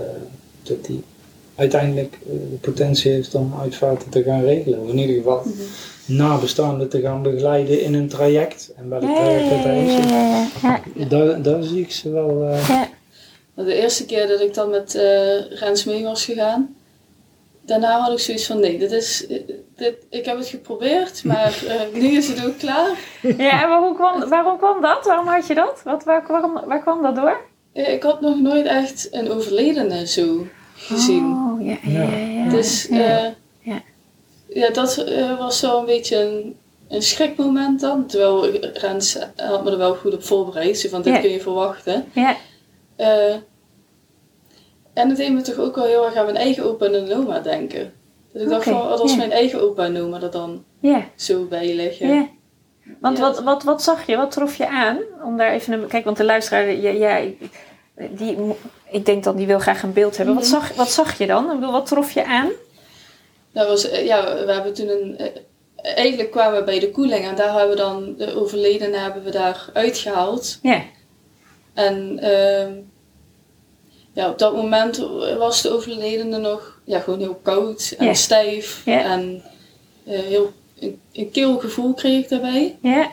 dat hij uiteindelijk eh, de potentie heeft om uitvaarten te gaan regelen. Of in ieder geval Mhm. Nabestaanden te gaan begeleiden in een traject. En welk traject dat is, ja, ja, ja, ja. daar, daar zie ik ze wel. eh, Ja. Nou, De eerste keer dat ik dan met eh Rens mee was gegaan, daarna had ik zoiets van nee, dit is, dit, ik heb het geprobeerd, maar eh, nu is het ook klaar. Ja, en waarom kwam, waarom kwam dat? Waarom had je dat? Wat, waar, waarom, waar kwam dat door? Eh, Ik had nog nooit echt een overledene zo gezien. Oh, ja, ja, ja. ja. dus ja. Eh, Ja. dat eh, was zo een beetje een, een schrikmoment dan. Terwijl Rens had me er wel goed op voorbereid. Zo van, dit Ja. kun je verwachten. ja. Eh, en het deed me toch ook wel heel erg aan mijn eigen opa en oma denken. Dus ik dacht van, wat als ja. mijn eigen opa en oma er dan ja. zo bij liggen. Ja. Want wat, wat, wat zag je? Wat trof je aan? Om daar even een, kijk, want de luisteraar, ja, die, ik denk dan die wil graag een beeld hebben. Wat, Mhm. zag, wat zag je dan? Ik bedoel, wat trof je aan? Dat was, eh, ja, we hebben toen een... eh, Eigenlijk kwamen we bij de koeling en daar hebben we dan de overledene hebben we daar uitgehaald. Ja, En ehm, ja, op dat moment was de overledene nog ja, gewoon heel koud en Ja. stijf. Ja. En eh, heel, een, een kil gevoel kreeg ik daarbij. ja.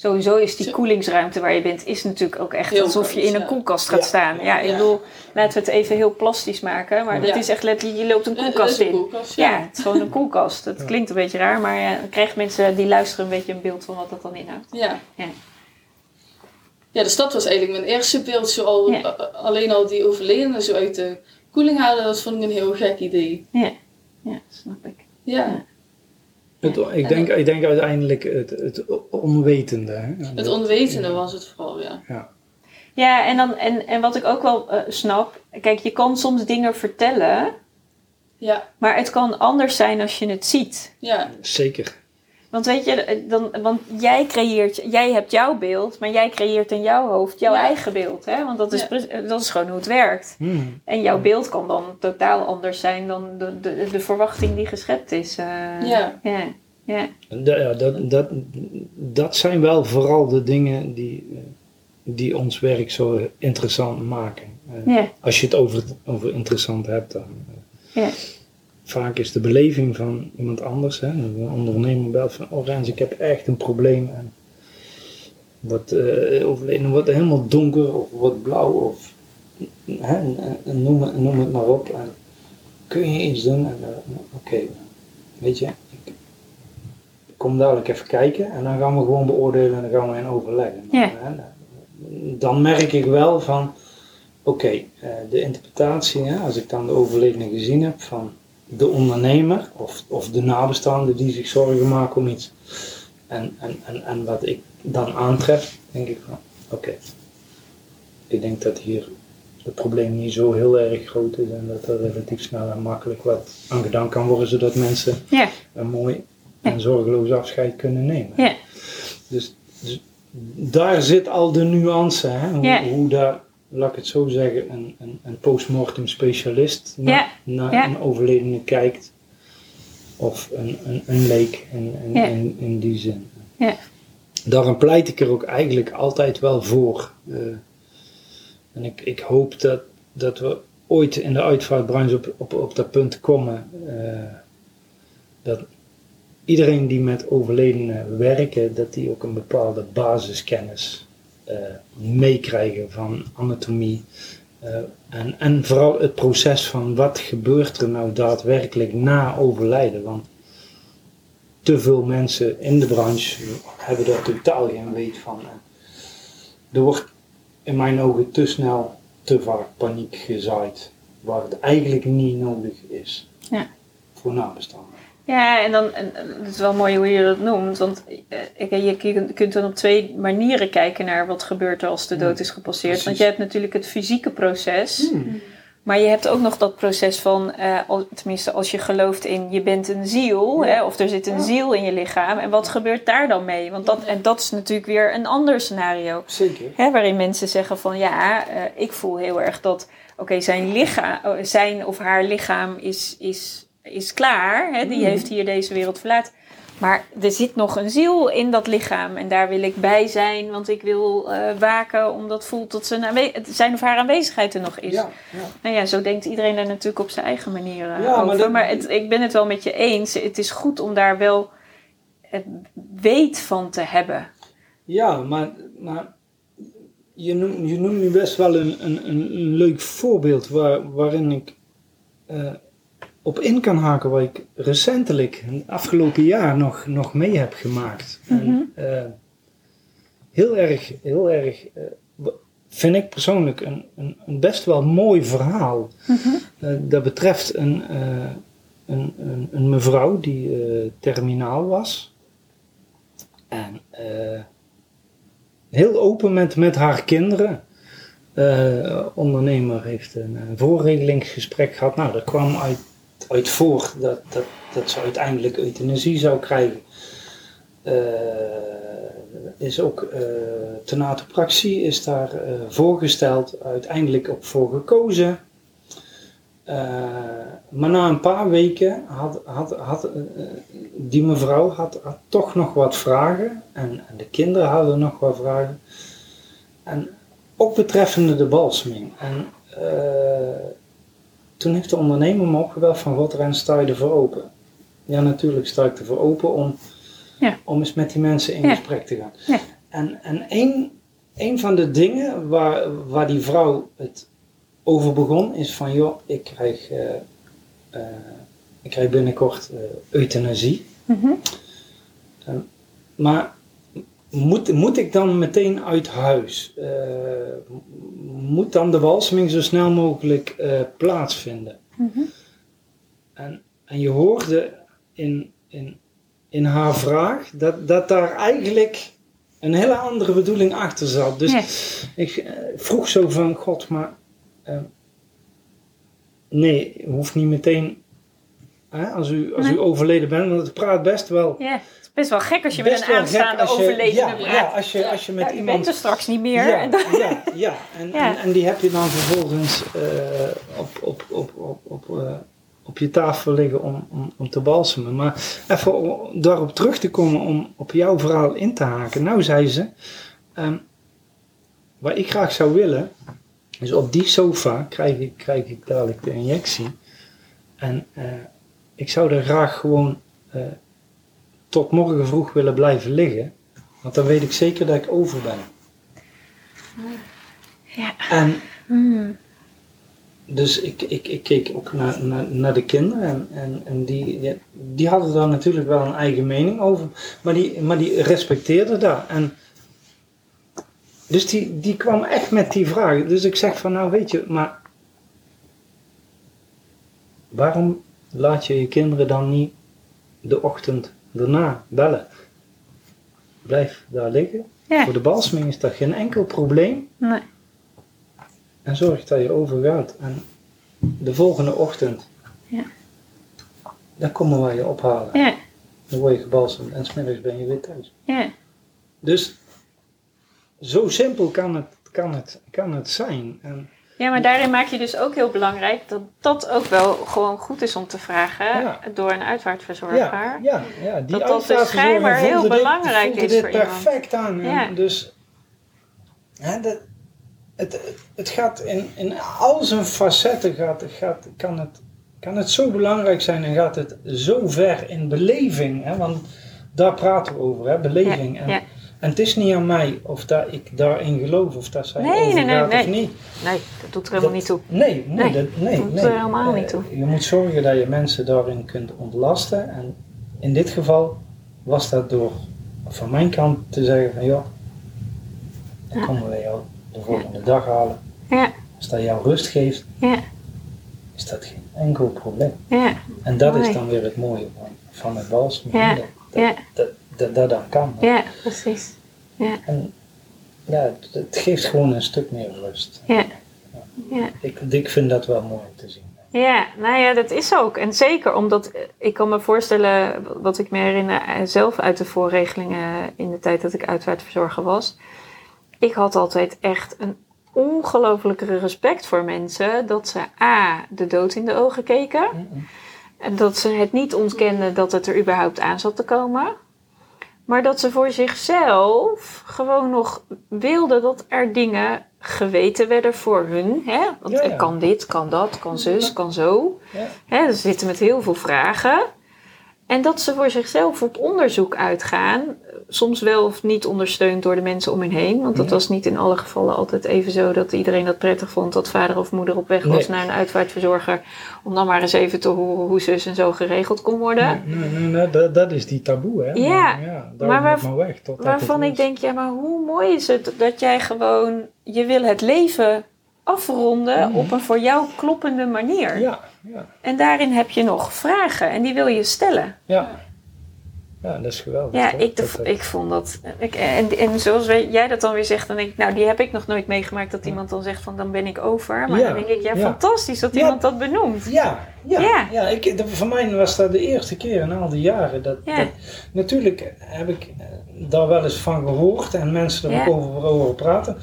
Sowieso is die koelingsruimte waar je bent, is natuurlijk ook echt Heel alsof je in een ja. koelkast gaat Ja. staan. Ja, ik Ja. bedoel, laten we het even heel plastisch maken. Maar Ja. dat is echt letterlijk, je loopt een eh, koelkast dat in. koelkast, Ja, ja. het is gewoon een *laughs* koelkast. Het klinkt een beetje raar, maar ja, dan krijgen mensen die luisteren een beetje een beeld van wat dat dan inhoudt. Ja. Ja. Ja, dus dat was eigenlijk mijn eerste beeld. Zo al, Ja. a- alleen al die overledene zo uit de koeling halen, dat vond ik een heel gek idee. Ja, ja snap ik. Ja, Het, ik, denk, ik denk uiteindelijk het, het onwetende. Hè? het onwetende was het vooral, ja. Ja. Ja, en, dan, en, en wat ik ook wel eh, snap, kijk, je kan soms dingen vertellen, Ja, maar het kan anders zijn als je het ziet. ja, Zeker. Want weet je, eh, dan, want jij creëert, jij hebt jouw beeld, maar jij creëert in jouw hoofd jouw Ja. eigen beeld. Hè? Want dat is, Ja. eh, dat is gewoon hoe het werkt. Hmm. En jouw beeld kan dan totaal anders zijn dan de, de, de verwachting die geschept is. eh. Ja. ja. Ja. Da- ja, dat, dat, dat zijn wel vooral de dingen die, die ons werk zo interessant maken. Eh, Ja. Als je het over, over interessant hebt, dan. Ja. Vaak is de beleving van iemand anders, hè, een ondernemer belt van, oh Rens, ik heb echt een probleem. En wordt, eh, overleden, wordt helemaal donker of wordt blauw of hè, en- en noem, het, noem het maar op. En kun je iets doen? En, eh, Oké, weet je, ik kom dadelijk even kijken en dan gaan we gewoon beoordelen en dan gaan we in overleggen. Ja. Dan merk ik wel van, oké, eh, de interpretatie, hè, als ik dan de overledene gezien heb van de ondernemer of, of de nabestaanden die zich zorgen maken om iets. En, en, en, en wat ik dan aantref, denk ik van, oké, ik denk dat hier het probleem niet zo heel erg groot is en dat er relatief snel en makkelijk wat aan gedaan kan worden, zodat mensen Ja. een mooi en zorgeloos afscheid kunnen nemen. Ja. Dus, dus daar zit al de nuance, hè? Hoe, hoe daar, laat ik het zo zeggen, een, een, een postmortem specialist na- Ja. naar Ja. een overledene kijkt. Of een, een, een leek in, in, Ja. in, in die zin. Ja. Daarom pleit ik er ook eigenlijk altijd wel voor. Eh, en ik, ik hoop dat, dat we ooit in de uitvaartbranche op, op, op dat punt komen. eh, dat iedereen die met overledenen werken, dat die ook een bepaalde basiskennis meekrijgen van anatomie. eh, en, en vooral het proces van wat gebeurt er nou daadwerkelijk na overlijden. Want te veel mensen in de branche hebben daar totaal geen weet van. Er wordt in mijn ogen te snel, te vaak paniek gezaaid, waar het eigenlijk niet nodig is Ja. voor nabestaanden. Ja, en dan, en, het is wel mooi hoe je dat noemt, want eh, ik- je kunt- dan op twee manieren kijken naar wat gebeurt er als de dood is gepasseerd. Want je hebt natuurlijk het fysieke proces, maar je hebt ook nog dat proces van, eh, tenminste als je gelooft in je bent een ziel, hè, of er zit een ziel in je lichaam, en wat gebeurt daar dan mee? Want dat, en dat is natuurlijk weer een ander scenario. Zeker. Hè, waarin mensen zeggen van ja, eh, ik voel heel erg dat oké, zijn lichaam, oh, zijn of haar lichaam is, is, is klaar. Hè, die heeft hier deze wereld verlaten. Maar er zit nog een ziel in dat lichaam en daar wil ik bij zijn, want ik wil eh, waken omdat voelt dat zijn, zijn of haar aanwezigheid er nog is. Ja, ja. Nou ja, zo denkt iedereen daar natuurlijk op zijn eigen manier eh, Ja, maar over. dat- Maar het, ik ben het wel met je eens. Het is goed om daar wel het weet van te hebben. ja maar, maar je, noemt, je noemt nu best wel een, een, een, een leuk voorbeeld waar, waarin ik eh, op in kan haken, waar ik recentelijk, het afgelopen jaar, nog, nog mee heb gemaakt. Mhm. En, eh, heel erg, heel erg. eh, vind ik persoonlijk een, een, een best wel mooi verhaal. Eh, dat betreft een, een, een, een mevrouw die terminaal was. En heel open met, met haar kinderen. Ondernemer heeft een, een voorregelingsgesprek gehad. Nou, dat kwam uit, uit voor dat, dat, dat ze uiteindelijk euthanasie zou krijgen. Eh, is ook uh, tenatopraxie is daar eh, voorgesteld, uiteindelijk ook voor gekozen. Eh, maar na een paar weken had, had, had eh, die mevrouw had, had toch nog wat vragen en, de kinderen hadden nog wat vragen. En ook betreffende de balseming. En eh, toen heeft de ondernemer me opgebeld van God, Ren, sta je ervoor open? Ja, natuurlijk sta ik ervoor open om, Ja. om eens met die mensen in Ja. gesprek te gaan. Ja. En, en een, een van de dingen waar, waar die vrouw het over begon, is van joh, ik krijg, eh, eh, ik krijg binnenkort eh, euthanasie. Mhm. Eh, maar moet, moet ik dan meteen uit huis? Eh, moet dan de walseming zo snel mogelijk eh, plaatsvinden? Mhm. En, en je hoorde in, in, in haar vraag dat, dat daar eigenlijk een hele andere bedoeling achter zat. Dus ik eh, vroeg zo van God, maar nee, hoeft niet meteen hè, als, u, als Nee. u overleden bent, want het praat best wel. Ja, best wel gek als je met een aanstaande als je- overledene praat. ja, als je, als je met iemand bent er straks niet meer. ja, *laughs* En dan- ja, ja. En. En, en die heb je dan vervolgens eh, op, op, op, op, op, eh, op je tafel liggen om, om, om te balsemen. Maar even om daarop terug te komen om op jouw verhaal in te haken. Nou zei ze, ehm, wat ik graag zou willen, is op die sofa krijg ik, krijg ik dadelijk de injectie. En eh, ik zou er graag gewoon tot morgen vroeg willen blijven liggen. Want dan weet ik zeker dat ik over ben. Ja. En Hmm. dus ik, ik, ik keek ook naar, naar, naar de kinderen en, en, en die, die hadden daar natuurlijk wel een eigen mening over, maar die, maar die respecteerden dat. En dus die, die kwam echt met die vraag. Dus ik zeg van nou weet je, maar waarom laat je je kinderen dan niet de ochtend daarna bellen? Blijf daar liggen. Ja. Voor de balsming is dat geen enkel probleem. Nee. En zorg dat je overgaat. En de volgende ochtend, Ja. dan komen wij je ophalen. Ja. Dan word je gebalsemd en smiddags ben je weer thuis. Ja. Dus zo simpel kan het, kan het, kan het zijn. En, Ja, maar daarin maak je dus ook heel belangrijk dat dat ook wel gewoon goed is om te vragen Ja. door een uitvaartverzorger. ja, ja, ja, die Dat dat dus schijnbaar heel dit- belangrijk is dit voor iemand. perfect aan. Ja. Dus hè, dat, het, het gaat in, in al zijn facetten gaat, gaat, kan, het, kan het zo belangrijk zijn en gaat het zo ver in beleving. Hè, want daar praten we over, hè, beleving. Ja, en, en het is niet aan mij of dat ik daarin geloof of dat zij Nee, overgaat nee. of niet. Nee, dat doet er helemaal Dat- niet toe. Nee, nee, Nee, dat, nee, dat doet nee. er helemaal niet Eh, toe. Je moet zorgen dat je mensen daarin kunt ontlasten. En in dit geval was dat door van mijn kant te zeggen van joh, dan Ja. komen we jou de volgende dag halen. Ja, Als dat jou rust geeft, ja, is dat geen enkel probleem. ja, En dat Mooi. is dan weer het mooie van, van het balsem. Ja, Dat, dat, dat, dat, dat dan kan. ja, precies. Ja, En ja, het, geeft gewoon een stuk meer rust. ja, ja. Ik, ik vind dat wel mooi om te zien. Ja, nou ja, dat is ook. En zeker omdat eh, ik kan me voorstellen, wat ik me herinner eh, zelf uit de voorregelingen in de tijd dat ik uitvaartverzorger was. Ik had altijd echt een ongelofelijke respect voor mensen dat ze A, de dood in de ogen keken. En dat ze het niet ontkenden dat het er überhaupt aan zat te komen. Maar dat ze voor zichzelf gewoon nog wilden dat er dingen geweten werden voor hun. Hè? Want Ja, ja. kan dit, kan dat, kan zus, kan zo. Ja. Hè? Ze zitten met heel veel vragen. En dat ze voor zichzelf op onderzoek uitgaan soms wel of niet ondersteund door de mensen om hen heen. Want dat Ja. was niet in alle gevallen altijd even zo dat iedereen dat prettig vond dat vader of moeder op weg was naar een uitvaartverzorger. Om dan maar eens even te horen hoe zus en zo geregeld kon worden. Nee, nee, nee, dat, dat is die taboe, hè? Ja, Maar, ja daar maar waar- maar weg. Waarvan ik denk, ja, maar hoe mooi is het dat jij gewoon, je wil het leven afronden Mhm. op een voor jou kloppende manier. Ja, ja, En daarin heb je nog vragen en die wil je stellen. ja. Ja, dat is geweldig. Ja, ik, Dat- ik vond dat. Ik, en, en zoals jij dat dan weer zegt, dan denk ik, nou, die heb ik nog nooit meegemaakt dat iemand dan zegt van dan ben ik over. Maar Ja, dan denk ik, ja, ja. fantastisch dat iemand dat benoemt. Ja, ja. Ja. ik, voor mij was dat de eerste keer in al die jaren. Dat, natuurlijk heb ik eh, daar wel eens van gehoord en mensen er ook over praten.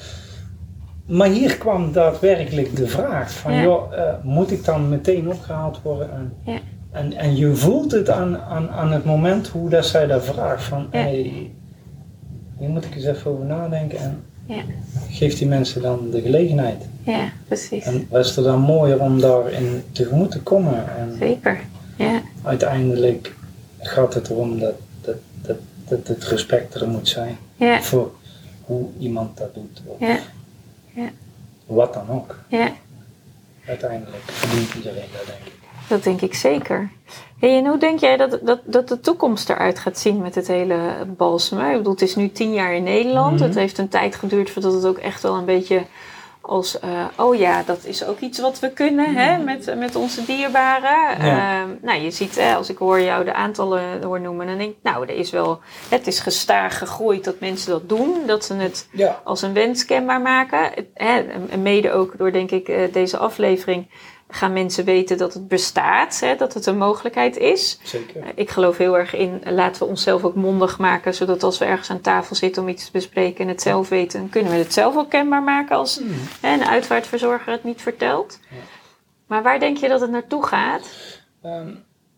Maar hier kwam daadwerkelijk de vraag van, Ja. joh, eh, moet ik dan meteen opgehaald worden? En, Ja. En, en je voelt het aan, aan, aan het moment hoe dat zij dat vraagt van, Ja. hey, hier moet ik eens even over nadenken en Ja. geef die mensen dan de gelegenheid. Ja, precies. En was het dan mooier om daarin tegemoet te komen? En, Zeker. Ja, uiteindelijk gaat het erom dat, dat, dat, dat het respect er moet zijn ja, voor hoe iemand dat doet. Of ja, Wat dan ook. ja. Uiteindelijk verdient iedereen dat, denk ik. Dat denk ik zeker. Hey, en hoe denk jij dat, dat, dat de toekomst eruit gaat zien met het hele balsemen? Ik bedoel, het is nu tien jaar in Nederland. Mhm. Het heeft een tijd geduurd voordat het ook echt wel een beetje als... eh, oh ja, dat is ook iets wat we kunnen hè, met, met onze dierbaren. Mhm. Ja. Ehm, nou, je ziet, hè, als ik hoor jou de aantallen hoor noemen... dan denk ik, nou, er is wel, het is gestaag gegroeid dat mensen dat doen. Dat ze het Ja. als een wens kenbaar maken. Hè, en mede ook door, denk ik, eh, deze aflevering gaan mensen weten dat het bestaat, hè, dat het een mogelijkheid is. Zeker. Eh, Ik geloof heel erg in, laten we onszelf ook mondig maken, zodat als we ergens aan tafel zitten om iets te bespreken en het zelf weten, dan kunnen we het zelf ook kenbaar maken als hè, een uitvaartverzorger het niet vertelt. Ja. Maar waar denk je dat het naartoe gaat? Ehm,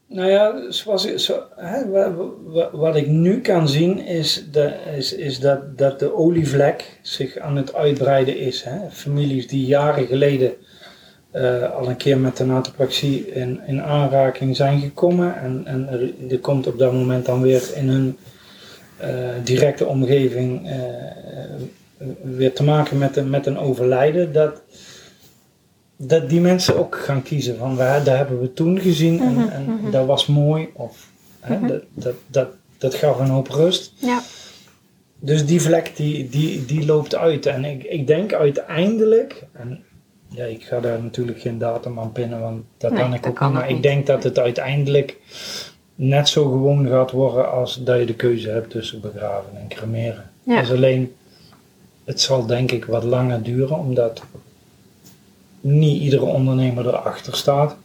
nou ja, zoals, zo, hè, wa- wa- wat ik nu kan zien is, de, is, is dat, dat de olievlek zich aan het uitbreiden is. Hè? Families die jaren geleden eh, al een keer met de natopraxie in, in aanraking zijn gekomen. En, en er, er komt op dat moment dan weer in hun eh, directe omgeving eh, weer te maken met, een- met een overlijden. Dat, dat die mensen ook gaan kiezen van waar, dat hebben we toen gezien en, Mhm, en mhm. dat was mooi. Of, hè, Mhm. dat, dat, dat, dat gaf een hoop rust. Ja. Dus die vlek die, die, die loopt uit. En ik, ik denk uiteindelijk, en ja, ik ga daar natuurlijk geen datum aan pinnen, want dat Nee, kan ik dat ook kan niet. Maar ik denk dat het uiteindelijk net zo gewoon gaat worden als dat je de keuze hebt tussen begraven en cremeren. Ja. Dus alleen, het zal denk ik wat langer duren, omdat niet iedere ondernemer erachter staat,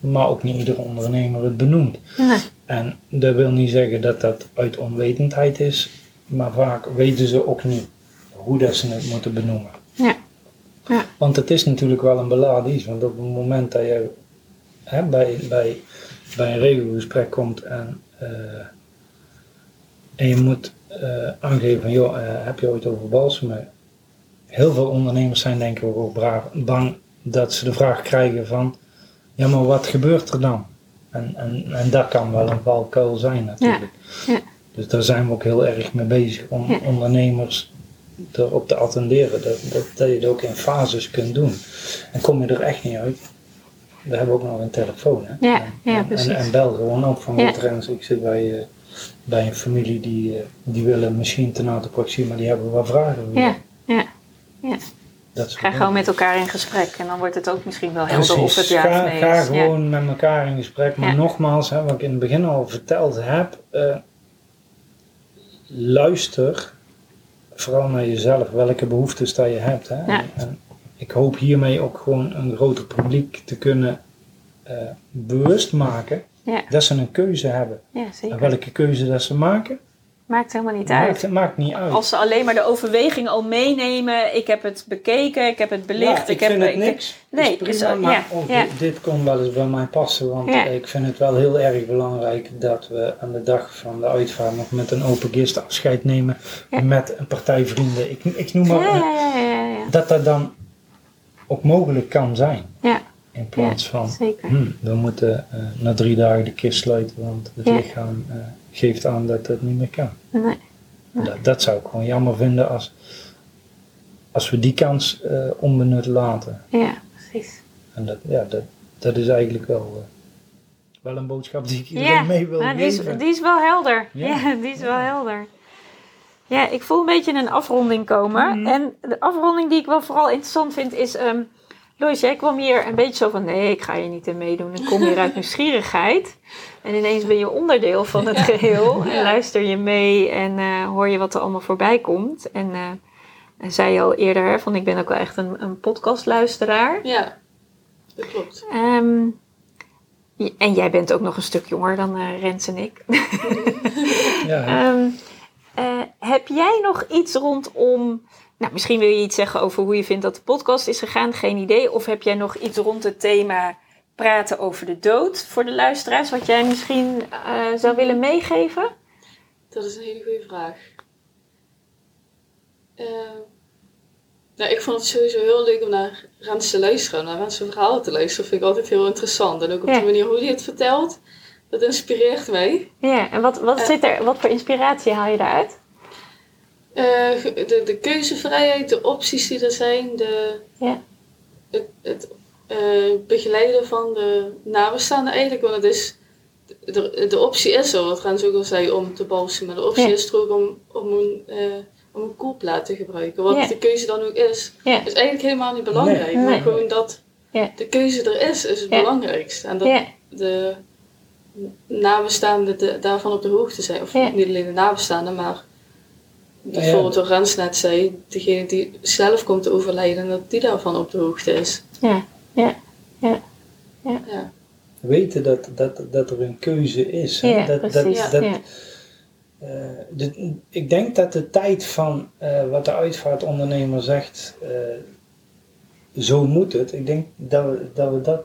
maar ook niet iedere ondernemer het benoemt. Nee. En dat wil niet zeggen dat dat uit onwetendheid is, maar vaak weten ze ook niet hoe dat ze het moeten benoemen. Ja. Want het is natuurlijk wel een beladen iets, want op het moment dat je hè, bij, bij, bij een regelgesprek komt en, eh, en je moet eh, aangeven van, joh, eh, heb je ooit over balsemen? Heel veel ondernemers zijn denk ik ook braaf, bang dat ze de vraag krijgen van, ja maar wat gebeurt er dan? En, en, en dat kan wel een valkuil zijn natuurlijk. Ja. Dus daar zijn we ook heel erg mee bezig om ondernemers erop te attenderen. Dat, dat, dat je het ook in fases kunt doen. En kom je er echt niet uit, we hebben ook nog een telefoon. Hè? Ja, En- ja, precies. en, en bel gewoon op van Ja. wat Rens. Ik zit bij, eh, bij een familie die, eh, die willen misschien tenatopraxie, maar die hebben wat vragen. Ja. Ja. Dat soort Ga gewoon met elkaar in gesprek en dan wordt het ook misschien wel helder of het Precies. ja ga, nee. Ja. gewoon met elkaar in gesprek. Maar Ja. nogmaals, hè, wat ik in het begin al verteld heb, eh, luister vooral naar jezelf, welke behoeftes dat je hebt. Hè. Ja. En, en ik hoop hiermee ook gewoon een groter publiek te kunnen eh, bewust maken Ja. dat ze een keuze hebben. Ja, En welke keuze dat ze maken, Maakt helemaal niet uit. maakt, maakt niet uit. Als ze alleen maar de overweging al meenemen, ik heb het bekeken, ik heb het belicht, Ja, ik, ik, heb vind het ik- niks. Nee, is prima, is maar ja, ook ja. Dit, dit kon wel eens bij mij passen, want Ja. ik vind het wel heel erg belangrijk dat we aan de dag van de uitvaart nog met een open gist afscheid nemen Ja. met een partij vrienden. Ik, ik noem maar, ja, ja, ja, ja, ja. dat dat dan ook mogelijk kan zijn. Ja, In plaats van, zeker. hm, we moeten eh, na drie dagen de kist sluiten, want het Ja. lichaam eh, geeft aan dat het niet meer kan. Nee. Dat, dat zou ik gewoon jammer vinden als, als we die kans eh, onbenut laten. Ja, precies. En dat, ja, dat, dat is eigenlijk wel, eh, wel een boodschap die ik iedereen Ja, mee wil nou, die, is, geven. die is wel helder. Ja, Ja. die is wel helder. Ja, ik voel een beetje een afronding komen. Mhm. En de afronding die ik wel vooral interessant vind is... ehm Lois, jij kwam hier een beetje zo van... Nee, ik ga hier niet in meedoen. Ik kom hier uit *laughs* nieuwsgierigheid. En ineens ben je onderdeel van het geheel. En luister je mee en eh, hoor je wat er allemaal voorbij komt. En, eh, en zei je al eerder, hè, van ik ben ook wel echt een, een podcastluisteraar. Ja, dat klopt. Ehm, en jij bent ook nog een stuk jonger dan eh, Rens en ik. Ja. *laughs* Ehm, eh, heb jij nog iets rondom... Nou, misschien wil je iets zeggen over hoe je vindt dat de podcast is gegaan. Geen idee. Of heb jij nog iets rond het thema praten over de dood voor de luisteraars? Wat jij misschien eh, zou willen meegeven? Dat is een hele goede vraag. Eh, nou, ik vond het sowieso heel leuk om naar Rens te luisteren. Naar mensen verhalen te luisteren vind ik altijd heel interessant. En ook op Ja. de manier hoe hij het vertelt. Dat inspireert mij. Ja, en wat, wat, Eh. zit er, wat voor inspiratie haal je daaruit? Eh, de, de keuzevrijheid, de opties die er zijn, de, Ja. het, het eh, begeleiden van de nabestaanden eigenlijk. Want het is, de, de optie is er, wat Rens ook al zei, om te balsen. Maar de optie Ja. is er ook om, om, een, eh, om een koelplaat te gebruiken. Wat Ja. de keuze dan ook is, Ja. is eigenlijk helemaal niet belangrijk. Nee. Maar Nee. gewoon dat Ja. de keuze er is, is het belangrijkste. En dat de nabestaanden de- daarvan op de hoogte zijn. Of niet alleen de nabestaanden, maar. Bijvoorbeeld wat Rens net zei, degene die zelf komt te overlijden, dat die daarvan op de hoogte is. Ja, ja, ja. Ja. Weten dat, dat, dat er een keuze is. hè. Ja, dat, precies. Dat, dat, ja. eh, de- ik denk dat de tijd van eh, wat de uitvaartondernemer zegt, eh, zo moet het. Ik denk dat we dat, we dat,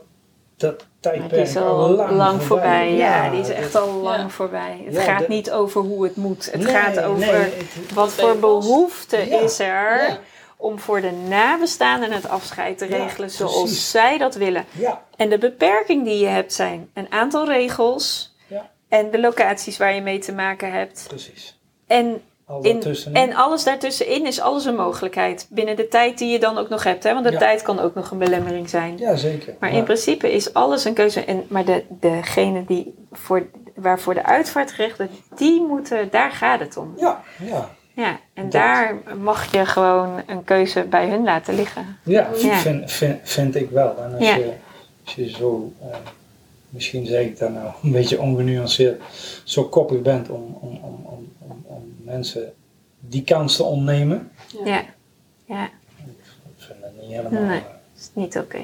dat tijdperk die is al lang, voorbij. Ja, die is dat- echt al lang Ja. voorbij. Het Ja, gaat dat- niet over hoe het moet. Het Nee, gaat over nee, het- wat voor behoefte Ja. is er Ja. om voor de nabestaanden het afscheid te Ja, regelen zoals precies. zij dat willen. ja, En de beperking die je hebt zijn een aantal regels Ja. en de locaties waar je mee te maken hebt. precies. En, In, en alles daartussenin is alles een mogelijkheid. Binnen de tijd die je dan ook nog hebt. Hè? Want de Ja. tijd kan ook nog een belemmering zijn. ja, zeker. Maar Ja. in principe is alles een keuze. En, maar de, degene die voor, waarvoor de uitvaart gericht is, die moeten, daar gaat het om. Ja, ja. Ja, en Dat- daar mag je gewoon een keuze bij hun laten liggen. Ja, Ja. Vind, vind, vind ik wel. En als, je, als je zo, eh, misschien zeg ik dat nou een beetje ongenuanceerd, zo koppig bent om, om, om, om, om, om mensen die kans te ontnemen, Ja, ja, ik vind dat niet helemaal. Nee. eh, is niet oké.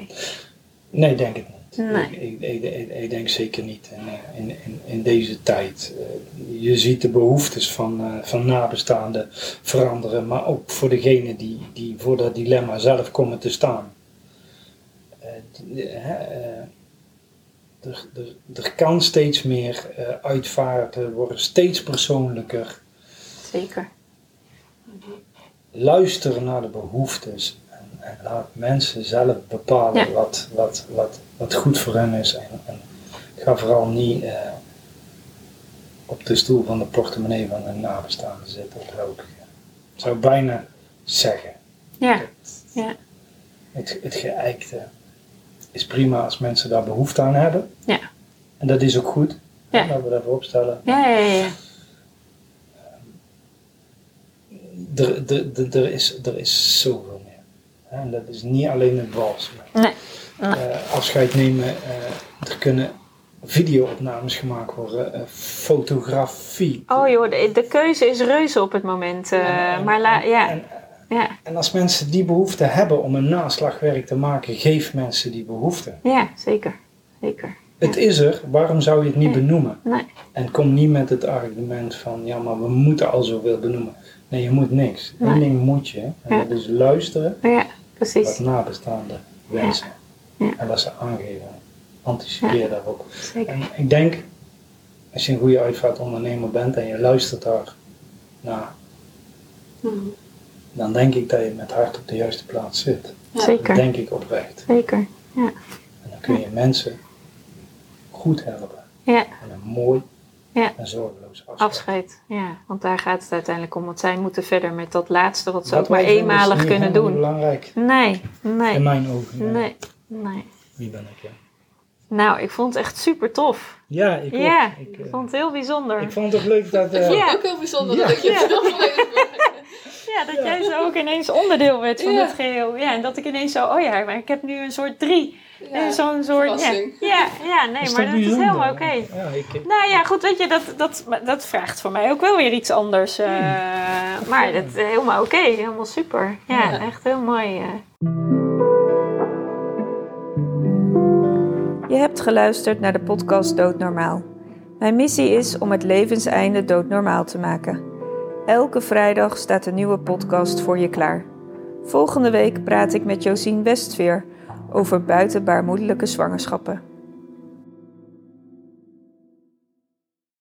nee, denk ik niet. Nee. Ik, ik, ik, denk zeker niet in, eh, in, in, in deze tijd. Eh, je ziet de behoeftes van, van nabestaanden veranderen, maar ook voor degenen die, die voor dat dilemma zelf komen te staan. Die- er, er, er kan steeds meer eh uitvaarten worden, steeds persoonlijker. Zeker. Luister naar de behoeftes en, en laat mensen zelf bepalen Ja. wat, wat, wat, wat goed voor hen is. En, en ga vooral niet eh, op de stoel van de portemonnee van een nabestaande zitten. Dat ook. Ik zou bijna zeggen. Ja, ja, Het, het geëikte is prima als mensen daar behoefte aan hebben. Ja. En dat is ook goed. Ja. Laten we dat voorop stellen. ja, ja, ja. Er, er, er, er is, er is zoveel meer. En dat is niet alleen het wals. Nee. eh, afscheid nemen. eh, er kunnen video-opnames gemaakt worden, eh, fotografie. Oh joh, de, de keuze is reuze op het moment. En- en- maar la, ja, En, ja, en als mensen die behoefte hebben om een naslagwerk te maken, geef mensen die behoefte. ja, zeker. Zeker. Het is er, waarom zou je het niet benoemen? Nee. En kom niet met het argument van, ja maar we moeten al zoveel benoemen. Nee, je moet niks. Eén Nee. ding moet je, en Ja. dat is luisteren Ja, wat precies. nabestaanden wensen. Ja. En wat ze aangeven. Anticipeer daarop. Zeker. En ik denk, als je een goede uitvaartondernemer bent en je luistert daar naar, Mhm. Dan denk ik dat je met hart op de juiste plaats zit. Ja. Zeker. Dat denk ik oprecht. Zeker. Ja. En dan kun je mensen goed helpen. Ja. En een mooi Ja. En zorgeloos afscheid. Afscheid, ja. Want daar gaat het uiteindelijk om. Want zij moeten verder met dat laatste wat ze ook maar is eenmalig niet kunnen doen. belangrijk. Nee, In nee, mijn ogen. ja. nee, nee. Wie ben ik, ja. Nou, ik vond het echt super tof. Ja, ik ook. Ja, Ik, ik eh, vond het heel bijzonder. ik vond het ook leuk dat... eh, Ik vond Ja. het ook heel bijzonder Ja. dat ik je Ja. *laughs* Ja, dat jij zo ook ineens onderdeel werd van Ja. het geheel. Ja, en dat ik ineens zo, oh ja, maar ik heb nu een soort drie. Ja. Zo'n soort, ja, ja, ja, nee, is maar dat is helemaal oké. Ja, ik, Nou ja, goed, weet je, dat, dat, dat vraagt voor mij ook wel weer iets anders. eh, maar dat is helemaal oké, helemaal super. Ja, Ja. echt heel mooi. eh. Je hebt geluisterd naar de podcast Doodnormaal. Mijn missie is om het levenseinde doodnormaal te maken. Elke vrijdag staat een nieuwe podcast voor je klaar. Volgende week praat ik met Josien Westveer over buitenbaarmoedelijke zwangerschappen.